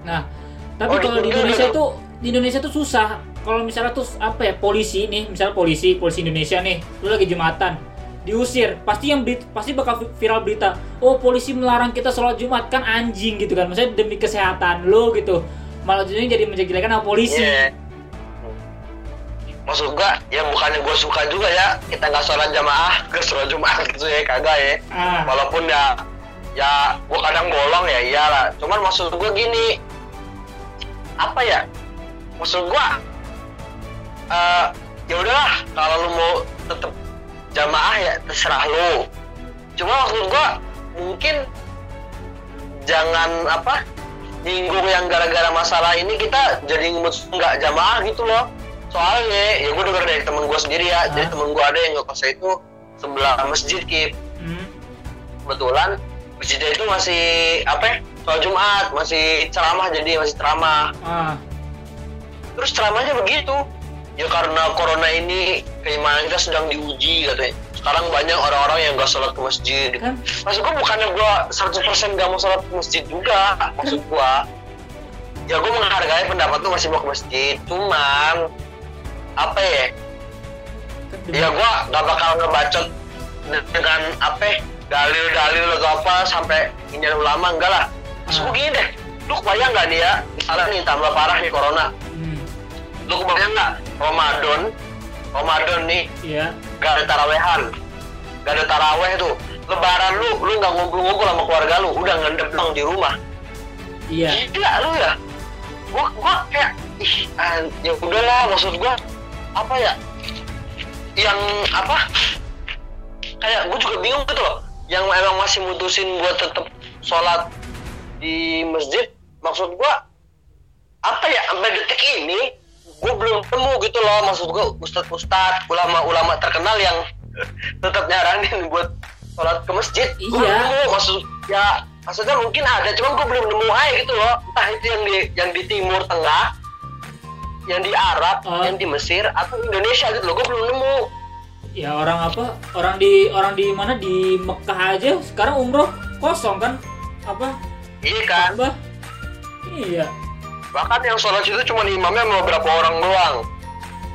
Nah, tapi Oh, kalau di Turki Indonesia ada. tuh di Indonesia tuh susah. Kalau misalnya tuh apa ya polisi nih, misalnya polisi, polisi Indonesia nih, lu lagi Jumatan, diusir, pasti yang berit- pasti bakal vi- viral berita. Oh, polisi melarang kita sholat Jumat kan anjing gitu kan. Maksudnya demi kesehatan lo gitu. Malah jadinya jadi menjelek-jelekan sama polisi. Iya. Maksud gua, ya bukannya gua suka juga ya kita nggak sholat jamaah ke sholat jumat gitu ya kagak ya. Ah, Walaupun ya ya gua kadang bolong ya iyalah. Cuman maksud gua gini, apa ya? Maksud gua, eh ya udahlah kalau lu mau tetap jamaah ya terserah lu. Cuma maksud gua mungkin jangan apa nyinggung yang gara-gara masalah ini kita jadi nggak jamaah gitu loh soalnya ya gue denger dari temen gue sendiri ya. Jadi Hah? temen gue ada yang ngekosnya itu sebelah masjid kip. Hmm, kebetulan masjidnya itu masih apa ya soal Jumat. Masih ceramah jadi masih ceramah. Ah, terus ceramahnya begitu. Ya karena corona ini keimanan kita sedang diuji katanya. Sekarang banyak orang-orang yang gak sholat ke masjid. Kan? Maksud gue bukannya gue 100% gak mau sholat ke masjid juga maksud gue ya gue menghargai pendapat lu masih mau ke masjid. Cuman apa ya ya gue nggak bakal ngebacot dengan apa dalil-dalil atau apa sampai ini ulama enggak lah. Maksud gue gini deh lu kebayang nggak nih ya misalnya nih tambah parah nih corona. Hmm, lu kebayang nggak Ramadan? Ramadan nih iya. gak ada tarawehan. Gak ada taraweh tuh. Lebaran lu lu nggak ngumpul-ngumpul sama keluarga lu udah ngendep dong di rumah. Iya. Gila lu ya. Gua gua kayak ih ya udahlah maksud gua apa ya yang apa kayak gua juga bingung gitu loh yang emang masih mutusin buat tetap sholat di masjid maksud gua apa ya sampai detik ini gue belum temu gitu loh maksud gue ustadz ustadz ulama ulama terkenal yang tetap nyaranin buat sholat ke masjid Iya. belum nemu maksud ya maksudnya mungkin ada cuman gue belum nemu aja gitu loh entah itu yang di yang di timur tengah yang di Arab Oh. yang di Mesir atau Indonesia gitu loh. Gue belum nemu. Ya orang apa? Orang di orang di mana? Di Mekah aja. Sekarang umroh kosong kan? Apa? Iya kan? Ka'bah iya. Bahkan yang sholat situ cuma imamnya sama beberapa orang doang.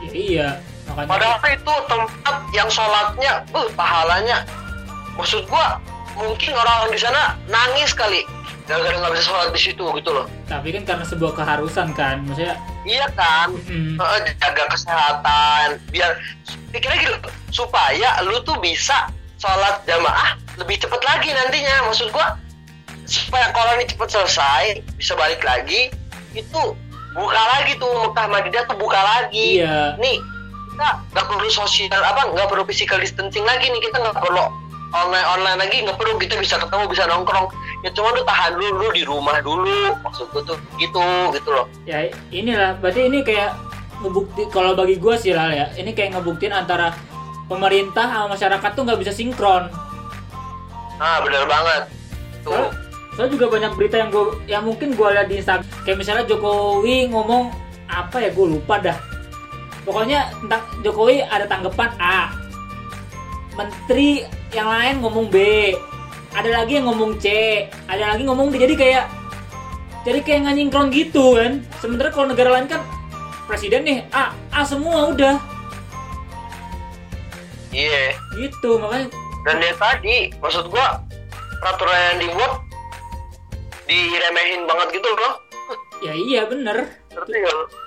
Ya iya. Makanya Padahal itu tempat yang sholatnya, uh, pahalanya. Maksud gua, mungkin orang di sana nangis kali. Gara-gara nggak bisa sholat di situ gitu loh. tapi kan karena sebuah keharusan kan. Maksudnya Iya kan, hmm, Eh, jaga kesehatan, biar pikirnya gitu, supaya lu tuh bisa sholat jamaah lebih cepet lagi nantinya. Maksud gua, supaya kalau ini cepet selesai, bisa balik lagi, itu buka lagi tuh Mekah Madinah tuh buka lagi. Iya. Nih kita nggak perlu sosial apa nggak perlu physical distancing lagi nih. Kita nggak perlu online online lagi nggak perlu kita bisa ketemu bisa nongkrong ya cuma lu tahan dulu lu di rumah dulu. Maksud gue tuh gitu gitu loh. Ya inilah. Berarti ini kayak ngebukti kalau bagi gue sih lah ya ini kayak ngebuktiin antara pemerintah sama masyarakat tuh nggak bisa sinkron. Nah bener banget. Tuh. Soalnya juga banyak berita yang gue yang mungkin gue lihat di Instagram. Kayak misalnya Jokowi ngomong apa ya gue lupa dah. Pokoknya tentang Jokowi ada tanggapan A. Menteri yang lain ngomong B ada lagi yang ngomong C ada lagi ngomong D. Jadi kayak jadi kayak nggak nyinkron gitu kan? Sementara kalau negara lain kan presiden nih A A semua udah. Iya. Gitu makanya. Dan ya tadi maksud gua peraturan yang dibuat diremehin banget gitu loh. Ya iya bener?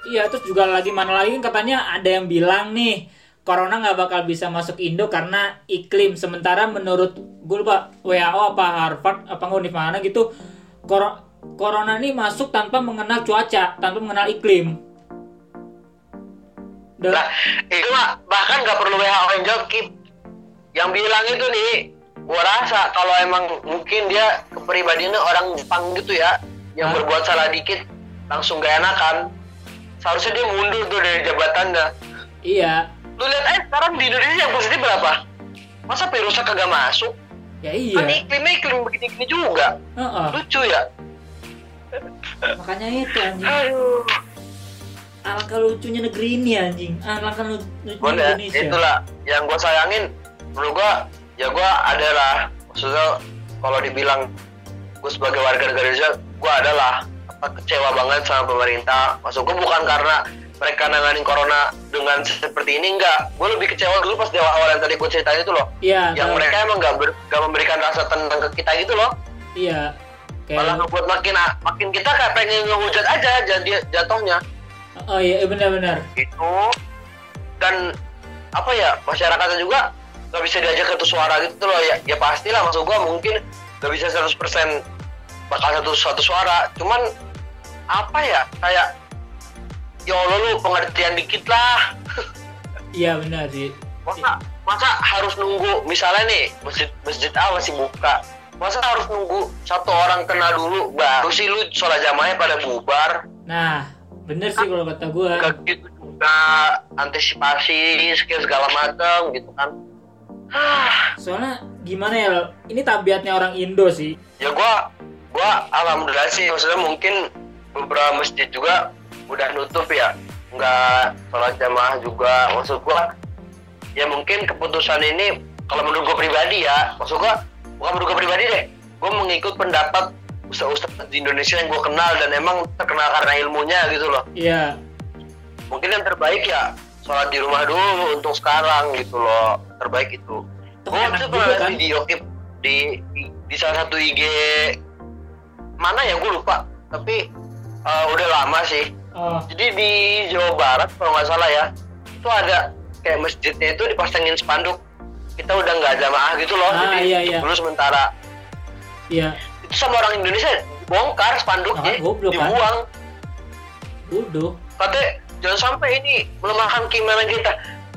Iya, terus juga lagi mana lagi kan katanya ada yang bilang nih Corona nggak bakal bisa masuk Indo karena iklim. Sementara menurut gue lupa WHO apa Harvard apa nggak mana gitu, Cor- Corona ini masuk tanpa mengenal cuaca, tanpa mengenal iklim. Dan, Lah, itu mah bahkan nggak perlu WHO yang jawab Kip. Yang bilang itu nih, gua rasa kalau emang mungkin dia kepribadiannya orang Jepang gitu ya, yang Hah? berbuat salah dikit langsung gak enakan. Seharusnya dia mundur tuh dari jabatannya. iya, Lu lihat aja sekarang di Indonesia yang positif berapa? Masa virusnya kagak masuk? ya Kan iya. iklimnya iklim begini-gini juga. Heeh. Lucu ya? Makanya itu anjing. Aduh. Alangkah lucunya negeri ini anjing. Alangkah lu- lucunya Bon ya, Indonesia. itulah yang gue sayangin menurut gue ya gue adalah maksudnya kalau dibilang gue sebagai warga negara Indonesia gue adalah apa, kecewa banget sama pemerintah maksud gue bukan karena mereka nanganin corona dengan seperti ini enggak. Gue lebih kecewa dulu pas di awal yang tadi gue ceritain itu loh. Iya, yang mereka emang gak, ber- gak memberikan rasa tenang ke kita gitu loh. Iya. malah Kayak ngebuat makin makin kita kayak pengen ngehujat aja jadi jatuhnya. Oh iya, benar-benar. itu dan apa ya masyarakatnya juga nggak bisa diajak satu suara gitu loh. Ya ya pastilah maksud gua mungkin nggak bisa 100% bakal satu satu suara. Cuman apa ya kayak ya Allah lu pengertian dikit lah Iya benar sih. masa masa harus nunggu misalnya nih masjid masjid A masih buka masa harus nunggu satu orang kena dulu baru sih lu sholat jamaahnya pada bubar Nah, bener sih kalau kata gue. Gitu juga antisipasi skill segala macam gitu kan Soalnya gimana ya, ini tabiatnya orang Indo sih. ya gua gua alhamdulillah sih maksudnya mungkin beberapa masjid juga udah nutup ya. Nggak sholat jamaah juga. Maksud gua ya mungkin keputusan ini kalau menurut gua pribadi ya maksud gua bukan menurut gua pribadi deh. Gua mengikut pendapat ustaz-ustaz di Indonesia yang gue kenal dan emang terkenal karena ilmunya gitu loh. Iya. mungkin yang terbaik ya sholat di rumah dulu untuk sekarang gitu loh. Terbaik itu. Enak tuh pernah kan? video klip di di salah satu IG mana ya? Gue lupa. Tapi eh, udah lama sih Oh, jadi di Jawa Barat kalau nggak salah ya itu ada kayak masjidnya itu dipasangin spanduk kita udah nggak jamaah gitu loh Ah, jadi iya, iya. dulu sementara iya. itu sama orang Indonesia bongkar spanduknya Ah, goblok, kan? dibuang Bodoh. katanya jangan sampai ini melemahkan keimanan kita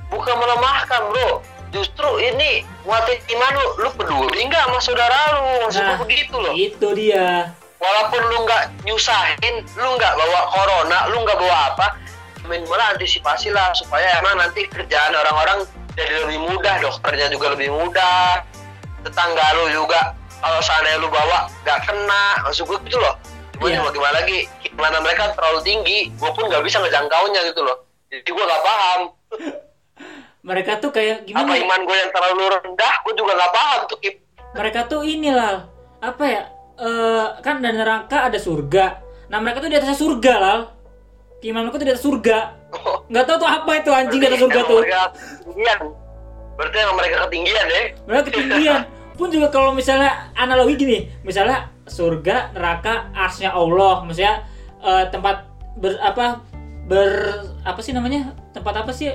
bukan melemahkan bro justru ini nguatin iman lu lu peduli nggak sama saudara lu maksud Nah, begitu loh Itu dia. Walaupun lu nggak nyusahin lu nggak bawa corona lu nggak bawa apa minimal antisipasi lah supaya emang nanti kerjaan orang-orang jadi lebih mudah dokternya juga lebih mudah tetangga lu juga kalau seandainya lu bawa nggak kena maksud gue gitu loh Iya. ya gimana lagi gimana mereka terlalu tinggi gue pun nggak bisa ngejangkaunya gitu loh jadi gue nggak paham Mereka tuh kayak apa gimana? ya? iman gue yang terlalu rendah gue juga nggak paham tuh Kip Mereka tuh inilah apa ya? Eh kan ada neraka ada surga. Nah mereka tuh di atasnya surga lal. Gimana mereka tuh di atas surga? Nggak tahu tuh apa itu anjing di atas surga tuh. ketinggian berarti emang mereka ketinggian ya Mereka ketinggian. Pun juga kalau misalnya analogi gini, misalnya surga, neraka, arsnya Allah, misalnya eh, tempat ber apa ber apa sih namanya? Tempat apa sih?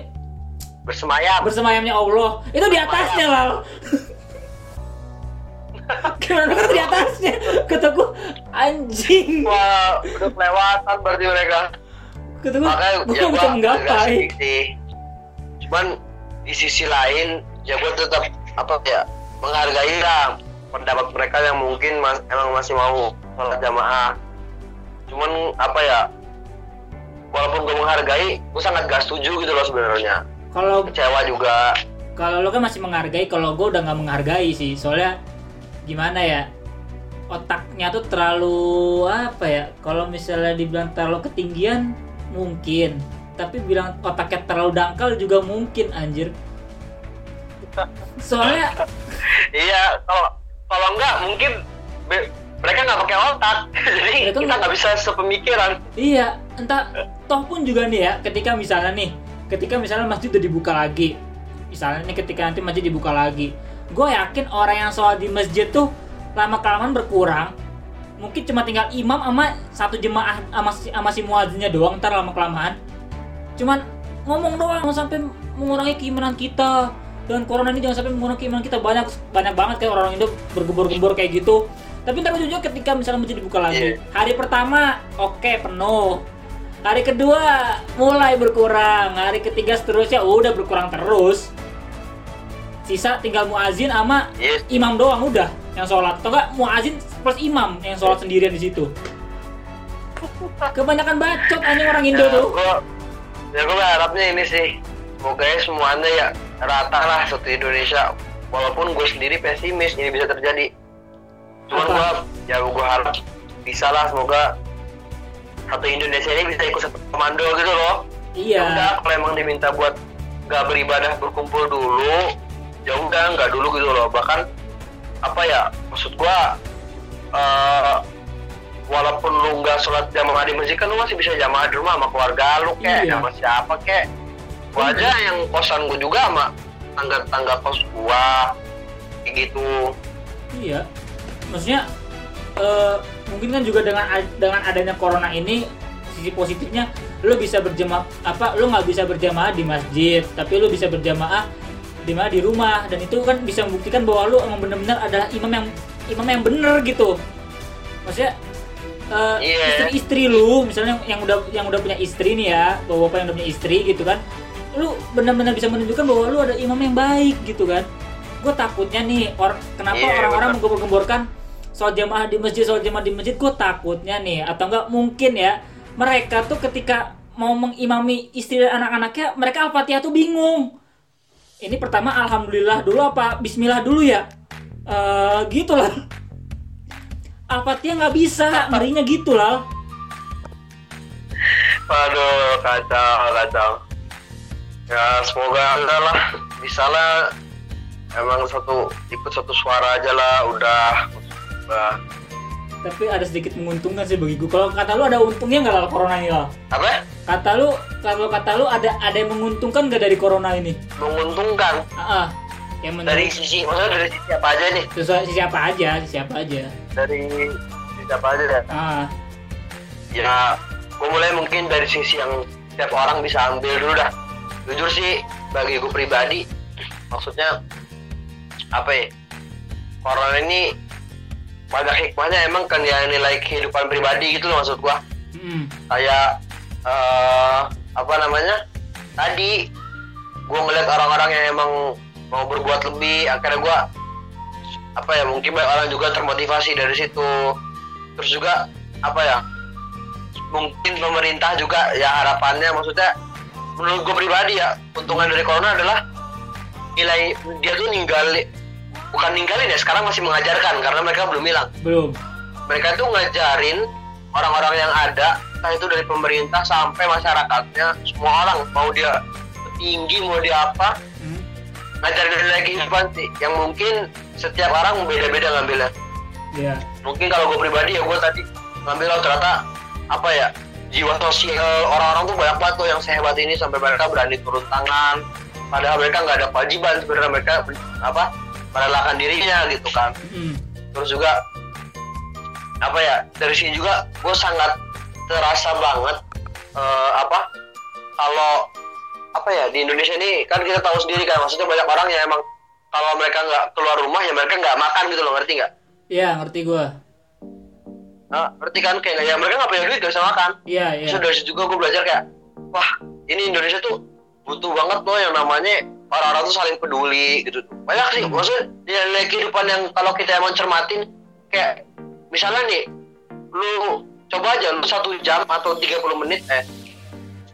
bersemayam Bersemayamnya Allah. Itu di atasnya lal. Tuh di atasnya? Kata gua anjing. wah udah kelewatan berarti mereka Kata gua, makanya gua ya bisa menggapai. cuman di sisi lain ya gua tetap apa ya menghargai lah pendapat mereka yang mungkin mas, emang masih mau sholat jamaah cuman apa ya walaupun gue menghargai gue sangat gak setuju gitu loh sebenarnya Kalau kecewa juga kalau lo kan masih menghargai kalau gue udah nggak menghargai sih soalnya gimana ya otaknya tuh terlalu apa ya kalau misalnya dibilang terlalu ketinggian mungkin. Tapi bilang otaknya terlalu dangkal juga mungkin anjir. Soalnya iya kalau kalau enggak mungkin be- mereka nggak pakai otak. Jadi Mereka kita nggak- nggak bisa sepemikiran. Iya entah toh pun juga nih ya ketika misalnya nih ketika misalnya masjid udah dibuka lagi. Misalnya nih ketika nanti masjid dibuka lagi gue yakin orang yang sholat di masjid tuh lama kelamaan berkurang. Mungkin cuma tinggal imam sama satu jemaah sama si, sama si muadzinnya doang ntar lama kelamaan cuman ngomong doang jangan sampai mengurangi keimanan kita. Dan corona ini jangan sampai mengurangi keimanan kita. Banyak banyak banget kayak orang Indo bergembor-gembor kayak gitu. Tapi ntar ujung ketika misalnya masjid dibuka lagi Iya. hari pertama oke penuh. Hari kedua mulai berkurang. Hari ketiga seterusnya udah berkurang terus sisa tinggal muazin sama yes. imam doang udah yang sholat. Atau enggak muazin plus imam yang sholat sendirian di situ. Kebanyakan bacot anjing orang Indo ya, tuh. gua ya gue berharapnya ini sih. Semoga ya semuanya ya rata lah satu Indonesia. Walaupun gue sendiri pesimis ini bisa terjadi. Cuman gue ya gue harap bisa lah semoga satu Indonesia ini bisa ikut satu komando gitu loh. Ya udah iya kalau emang diminta buat nggak beribadah berkumpul dulu ya udah nggak dulu gitu loh. Bahkan apa ya maksud gua eh, walaupun lu nggak sholat jamaah di masjid kan lu masih bisa jamaah di rumah sama keluarga lu kek. Iya. sama siapa kek. Gua aja yang kosan gua juga sama tangga tangga kos gua kayak gitu. Iya. Maksudnya eh, mungkin kan juga dengan dengan adanya corona ini sisi positifnya lu bisa berjamaah apa lu nggak bisa berjamaah di masjid tapi lu bisa berjamaah di mana di rumah dan itu kan bisa membuktikan bahwa lu emang benar-benar adalah imam yang imam yang bener gitu. Maksudnya eh, Iya. istri-istri lu misalnya yang udah yang udah punya istri nih ya bapak-bapak yang udah punya istri gitu kan lu benar-benar bisa menunjukkan bahwa lu ada imam yang baik gitu kan. Gue takutnya nih or, kenapa Iya, orang-orang menggembor-gemborkan soal jamaah di masjid soal jamaah di masjid gue takutnya nih atau enggak mungkin ya mereka tuh ketika mau mengimami istri dan anak-anaknya mereka al-fatihah tuh bingung ini pertama alhamdulillah dulu apa bismillah dulu ya? Eh gitu lah. Al-fatihah nggak bisa? Ngerinya gitu lah. Aduh kacau kacau. Ya semoga enggak lah. Bisa lah. Emang satu ikut satu suara aja lah udah. Udah tapi ada sedikit menguntungkan sih bagi gue. Kalau kata lu ada untungnya nggak lah corona ini lah? apa Kata lu, kalau kata lu ada ada yang menguntungkan nggak dari corona ini? menguntungkan. Ah, ah. yang menurut dari sisi maksudnya dari sisi apa aja nih? Sesuai siapa aja, siapa aja. dari sisi apa aja ya? Ah, ya gue mulai mungkin dari sisi yang setiap orang bisa ambil dulu dah. Jujur sih bagi gue pribadi maksudnya apa ya? Corona ini banyak hikmahnya emang kan ya nilai kehidupan pribadi gitu loh maksud gua. Mm, kayak eh apa namanya? Tadi gua ngeliat orang-orang yang emang mau berbuat lebih akhirnya gua apa ya mungkin banyak orang juga termotivasi dari situ. Terus juga apa ya mungkin pemerintah juga ya harapannya maksudnya menurut gue pribadi ya untungan dari corona adalah nilai dia tuh ninggalin bukan ninggalin ya sekarang masih mengajarkan karena mereka belum hilang. Belum. mereka tuh ngajarin orang-orang yang ada entah itu dari pemerintah sampai masyarakatnya semua orang mau dia tinggi mau dia apa Hmm, ngajarin nilai kehidupan sih. Yang mungkin setiap orang beda-beda ngambilnya. Ya. mungkin kalau gue pribadi ya gue tadi ngambil oh, ternyata apa ya jiwa sosial orang-orang tuh banyak banget tuh yang sehebat ini sampai mereka berani turun tangan. Padahal mereka nggak ada kewajiban sebenarnya mereka apa merelakan dirinya gitu kan. Mm, terus juga apa ya dari sini juga gue sangat terasa banget eh, apa kalau apa ya di Indonesia ini kan kita tahu sendiri kan maksudnya banyak orang yang emang kalau mereka nggak keluar rumah ya mereka nggak makan gitu loh ngerti nggak ya ngerti gua. nah, ngerti kan kayak ya mereka nggak punya duit gak bisa makan Iya, iya. terus dari situ juga gue belajar kayak wah ini Indonesia tuh butuh banget loh yang namanya orang-orang tuh saling peduli gitu banyak sih maksudnya nilai kehidupan yang kalau kita emang cermatin kayak misalnya nih lu coba aja lu satu jam atau 30 menit eh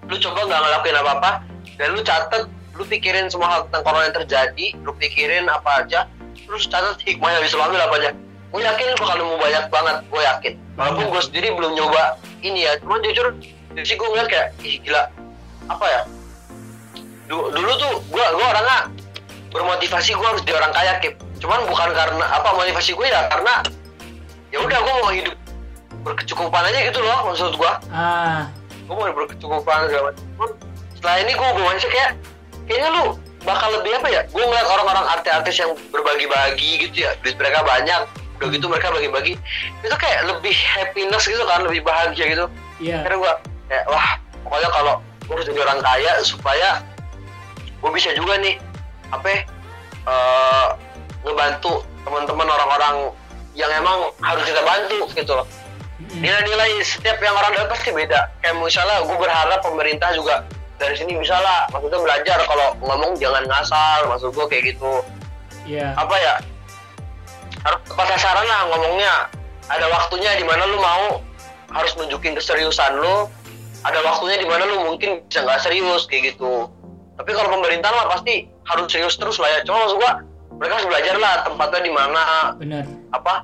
lu coba nggak ngelakuin apa-apa dan lu catet lu pikirin semua hal tentang corona yang terjadi lu pikirin apa aja terus catat hikmah yang bisa lu ambil apa aja gue yakin lu bakal nemu banyak banget gue yakin. Walaupun gue sendiri belum nyoba ini ya cuman jujur sih gue ngeliat kayak ih gila apa ya? Dulu, dulu tuh gue gue orangnya bermotivasi gue harus jadi orang kaya kip. Cuman bukan karena apa motivasi gue ya karena ya udah gue mau hidup berkecukupan aja gitu loh maksud gue Ah, gue mau berkecukupan segala macam. Setelah ini gue bermain kayak kayaknya lu bakal lebih apa ya? Gue ngeliat orang-orang artis-artis yang berbagi-bagi gitu ya duit mereka banyak udah gitu mereka bagi-bagi itu kayak lebih happiness gitu kan lebih bahagia gitu. Iya. akhirnya gue kayak wah pokoknya kalau gue harus jadi orang kaya supaya gue bisa juga nih apa ya, eh, ngebantu teman-teman orang-orang yang emang harus kita bantu gitu loh. Nilai-nilai setiap yang orang dapat pasti beda. Kayak misalnya gue berharap pemerintah juga dari sini bisa lah. Maksudnya belajar kalau ngomong jangan ngasal maksud gue kayak gitu. Iya. apa ya? Harus tepat sasaran lah ngomongnya. Ada waktunya di mana lu mau harus nunjukin keseriusan lu. Ada waktunya di mana lu mungkin bisa nggak serius kayak gitu. Tapi kalau pemerintah mah pasti harus serius terus lah ya. Cuma maksud gua mereka harus belajar lah tempatnya di mana. Benar. apa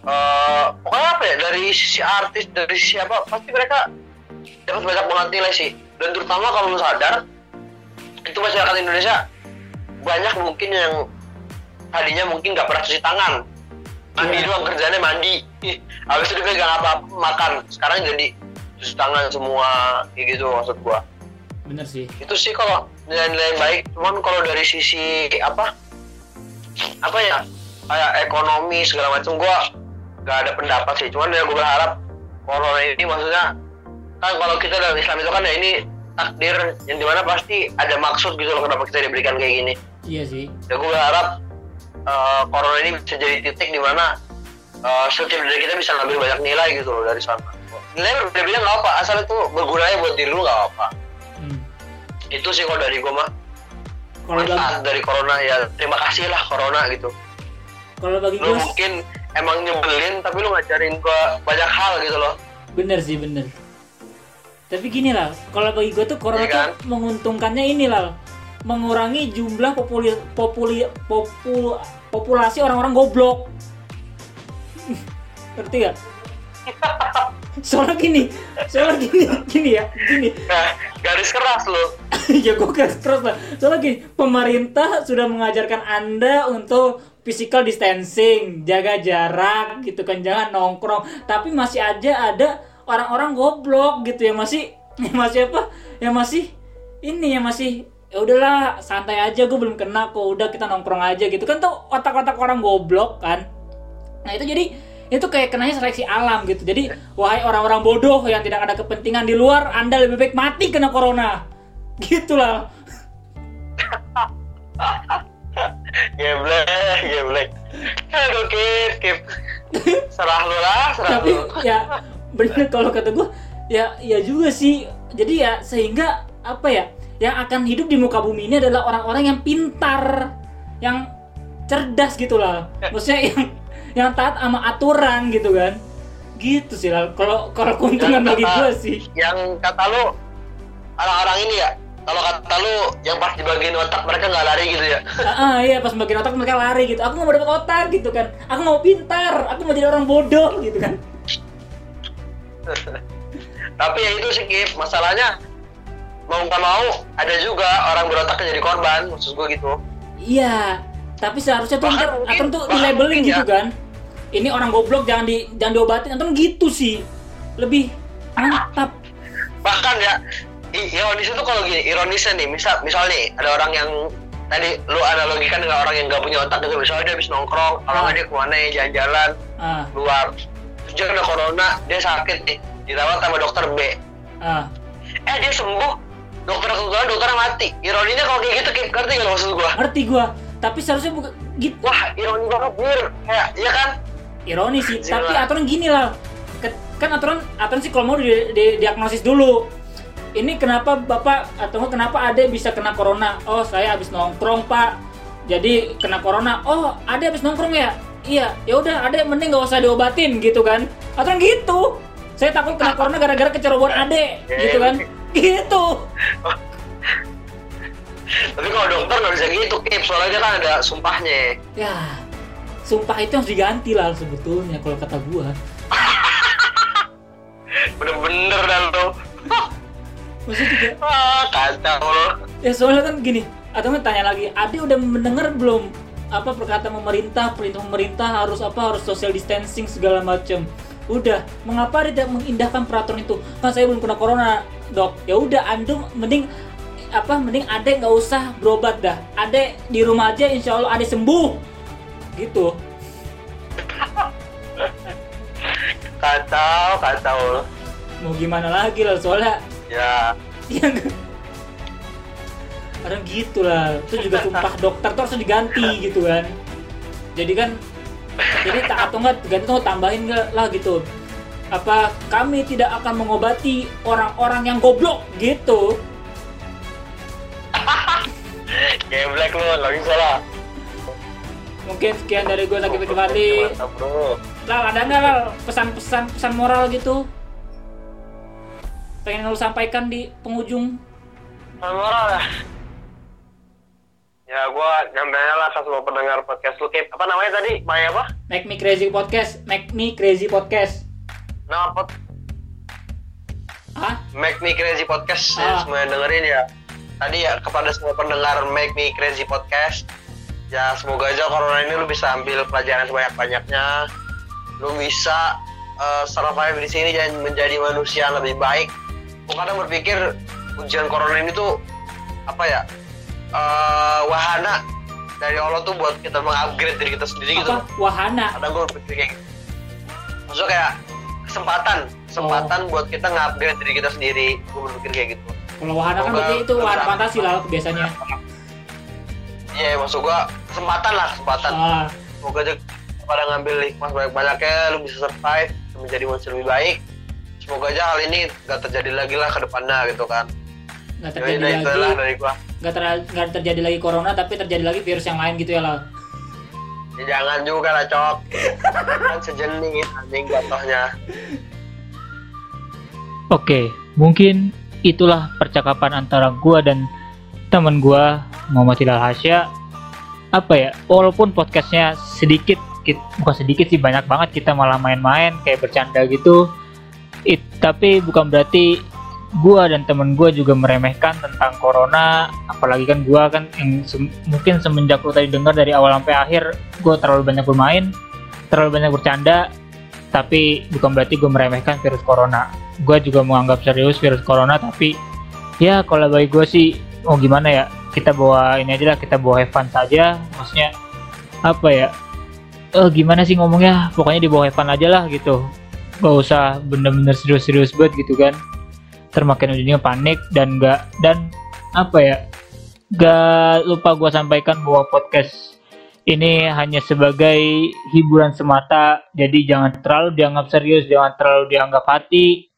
eh pokoknya apa ya dari sisi artis dari sisi apa pasti mereka dapat banyak banget nilai sih. Dan terutama kalau lu sadar itu masyarakat Indonesia banyak mungkin yang tadinya mungkin nggak pernah cuci tangan. Mandi Iya. doang kerjanya mandi. Habis itu dipegang apa makan. Sekarang jadi cuci tangan semua kayak gitu maksud gua. Benar sih. itu sih kalau nilai-nilai baik. Cuman kalau dari sisi apa apa ya? Kayak ekonomi segala macam gua nggak ada pendapat sih. Cuman ya gue berharap corona ini maksudnya kan kalau kita dalam Islam itu kan ya ini takdir yang di mana pasti ada maksud gitu loh kenapa kita diberikan kayak gini. Iya sih. ya gue berharap eh, corona ini bisa jadi titik di mana uh, setiap dari kita bisa ngambil banyak nilai gitu loh dari sana. Nilai berbeda nggak apa asal itu bergunanya buat diri lu nggak apa Hmm. itu sih kalau dari gue mah manfaat dari corona ya terima kasih lah corona gitu kalau bagi lu gue mungkin emang nyebelin tapi lu ngajarin gua banyak hal gitu loh bener sih bener. Tapi gini lah, kalau bagi gue tuh corona Iya kan? tuh menguntungkannya ini lah, mengurangi jumlah populi, populi, popul, populasi orang-orang goblok. Ngerti gak? Soalnya gini, soalnya gini, gini ya, gini. nah garis keras lu ya gue keras keras lah. Soalnya gini, pemerintah sudah mengajarkan anda untuk physical distancing, jaga jarak gitu kan, jangan nongkrong. Tapi masih aja ada orang-orang goblok gitu yang masih yang masih apa? Yang masih ini yang masih ya udahlah santai aja gue belum kena kok udah kita nongkrong aja gitu kan tuh otak-otak orang goblok kan nah itu jadi itu kayak kenanya seleksi alam gitu jadi wahai orang-orang bodoh yang tidak ada kepentingan di luar anda lebih baik mati kena corona gitulah Geblek, geblek. Aduh, kip, kip. Serah lu lah, serah tapi lu. ya bener kalau kata gue ya ya juga sih jadi ya sehingga apa ya yang akan hidup di muka bumi ini adalah orang-orang yang pintar yang cerdas gitu lah maksudnya yang yang taat sama aturan gitu kan. Gitu sih lah kalau kalau keuntungan bagi gue sih. Yang kata lu orang-orang ini ya, kalau kata lu yang pas di bagian otak mereka nggak lari gitu ya. ah ah, iya pas bagian otak mereka lari gitu. Aku mau dapat otak gitu kan. Aku mau pintar aku mau jadi orang bodoh gitu kan. Tapi ya itu sih Kip, masalahnya mau nggak mau ada juga orang berotaknya jadi korban, maksud gua gitu. Iya, tapi seharusnya tuh Bahkan mungkin- tuh di labeling gitu ya. kan. Ini orang goblok jangan di jangan diobatin, aturan gitu sih. Lebih mantap. Bahkan ya, i- ironis itu kalau gini, ironisnya nih, misal, misal nih ada orang yang tadi lu analogikan dengan orang yang nggak punya otak gitu, misalnya dia habis nongkrong, kalau dia ke mana ya jalan-jalan, Ah, luar, terus dia kena corona, dia sakit nih, dirawat sama dokter B, ah. eh dia sembuh, dokter kebetulan dokternya mati, ironinya kalau kayak gitu, Kip, ngerti nggak maksud gua? Ngerti gua. Tapi seharusnya bukan gitu. Wah, ironi banget, Bir. Kayak, iya kan? Ironi sih, Gila. tapi aturan gini lah. Kan aturan aturan sih kalau mau di, di- diagnosis dulu. Ini kenapa Bapak atau kenapa Ade bisa kena corona? Oh, saya habis nongkrong, Pak. Jadi kena corona. Oh, Ade habis nongkrong ya? Iya, ya udah Ade mending nggak usah diobatin gitu kan. Aturan gitu. Saya takut kena corona gara-gara kecerobohan Ade, gitu kan. Gitu. Tapi kalau dokter nggak bisa gitu, Kip. Soalnya kan ada sumpahnya. Ya, sumpah itu harus diganti lah sebetulnya kalau kata gua. Bener-bener dan lo. Maksudnya juga Ah, kacau lo. Ya soalnya kan gini, atau tanya lagi, Ade udah mendengar belum apa perkataan pemerintah, perintah pemerintah harus apa harus social distancing segala macam. Udah, mengapa tidak mengindahkan peraturan itu? Kan saya belum kena corona, dok. Ya udah, Anda mending apa mending Ade nggak usah berobat dah. Ade di rumah aja, insya Allah Ade sembuh. Gitu. Kacau, kacau. Mau gimana lagi lah soalnya Ya, nggak? Kadang gitu lah. Itu juga sumpah dokter tuh harus diganti gitu kan. Jadi kan jadi tak atau enggak ganti tuh tambahin nggak lah gitu. Apa kami tidak akan mengobati orang-orang yang goblok gitu. Geblek lo, nggak bisa lah. Mungkin sekian dari gue lagi kembali. Mantap, bro. Lah ada nggak lah pesan-pesan pesan moral gitu? Pengen lu sampaikan di penghujung Moral ya? Ya, gua nyampein lah ke semua pendengar podcast lu, Kip. Apa namanya tadi? Maya apa? Make Me Crazy Podcast, Make Me Crazy Podcast. Nama pod Ah, Make Me Crazy Podcast Ah. ya, semua yang dengerin ya. Tadi ya kepada semua pendengar Make Me Crazy Podcast. Ya semoga aja corona ini lu bisa ambil pelajaran sebanyak-banyaknya. Lu bisa eh, survive di sini dan menjadi manusia yang lebih baik. Gua kadang berpikir ujian corona ini tuh apa ya? eh, wahana dari Allah tuh buat kita mengupgrade diri kita sendiri gitu. apa? Wahana. Kadang gue berpikir kayak gitu. Maksudnya kayak kesempatan, kesempatan buat kita nge-upgrade diri kita sendiri. Gue berpikir kayak gitu. Kalau wahana kan berarti itu wahana fantasi lah biasanya. Iya, maksud gua kesempatan lah, kesempatan. Ah, Semoga aja pada ngambil hikmah banyak-banyaknya, lu bisa survive, menjadi manusia lebih baik. Semoga aja hal ini gak terjadi lagi lah ke depannya gitu kan. nggak Jadi terjadi itu lah lagi, dari gua. nggak ter- nggak terjadi lagi corona, tapi terjadi lagi virus yang lain gitu ya lah. Ya, jangan juga lah, Cok. kan sejenis anjing jatuhnya. Oke, mungkin itulah percakapan antara gua dan teman gua Muhammad Hilal Hasya. Apa ya? Walaupun podcastnya sedikit, kit- bukan sedikit sih banyak banget kita malah main-main kayak bercanda gitu. It, tapi bukan berarti gue dan temen gue juga meremehkan tentang corona apalagi kan gue kan yang se- mungkin semenjak lu tadi dengar dari awal sampai akhir gue terlalu banyak bermain terlalu banyak bercanda tapi bukan berarti gue meremehkan virus corona. Gue juga menganggap serius virus corona tapi ya kalau bagi gue sih mau gimana ya kita bawa ini aja lah kita bawa fun saja. Maksudnya apa ya eh gimana sih ngomongnya? Pokoknya di bawah have fun aja lah gitu. Gak usah bener-bener serius-serius banget gitu kan. Termakin ujungnya panik dan gak dan apa ya gak lupa gue sampaikan bahwa podcast ini hanya sebagai hiburan semata. Jadi jangan terlalu dianggap serius jangan terlalu dianggap hati.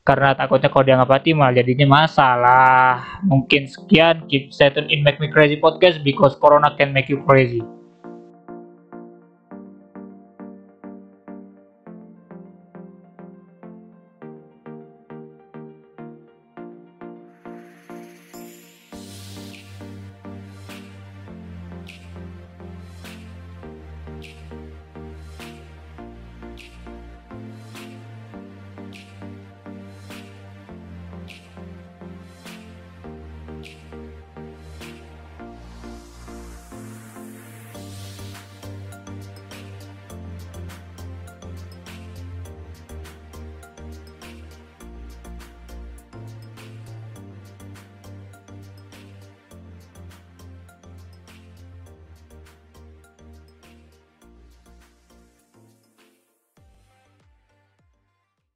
Karena takutnya kalau dianggap hati malah jadinya masalah. Mungkin sekian keep tune in make me crazy podcast because corona can make you crazy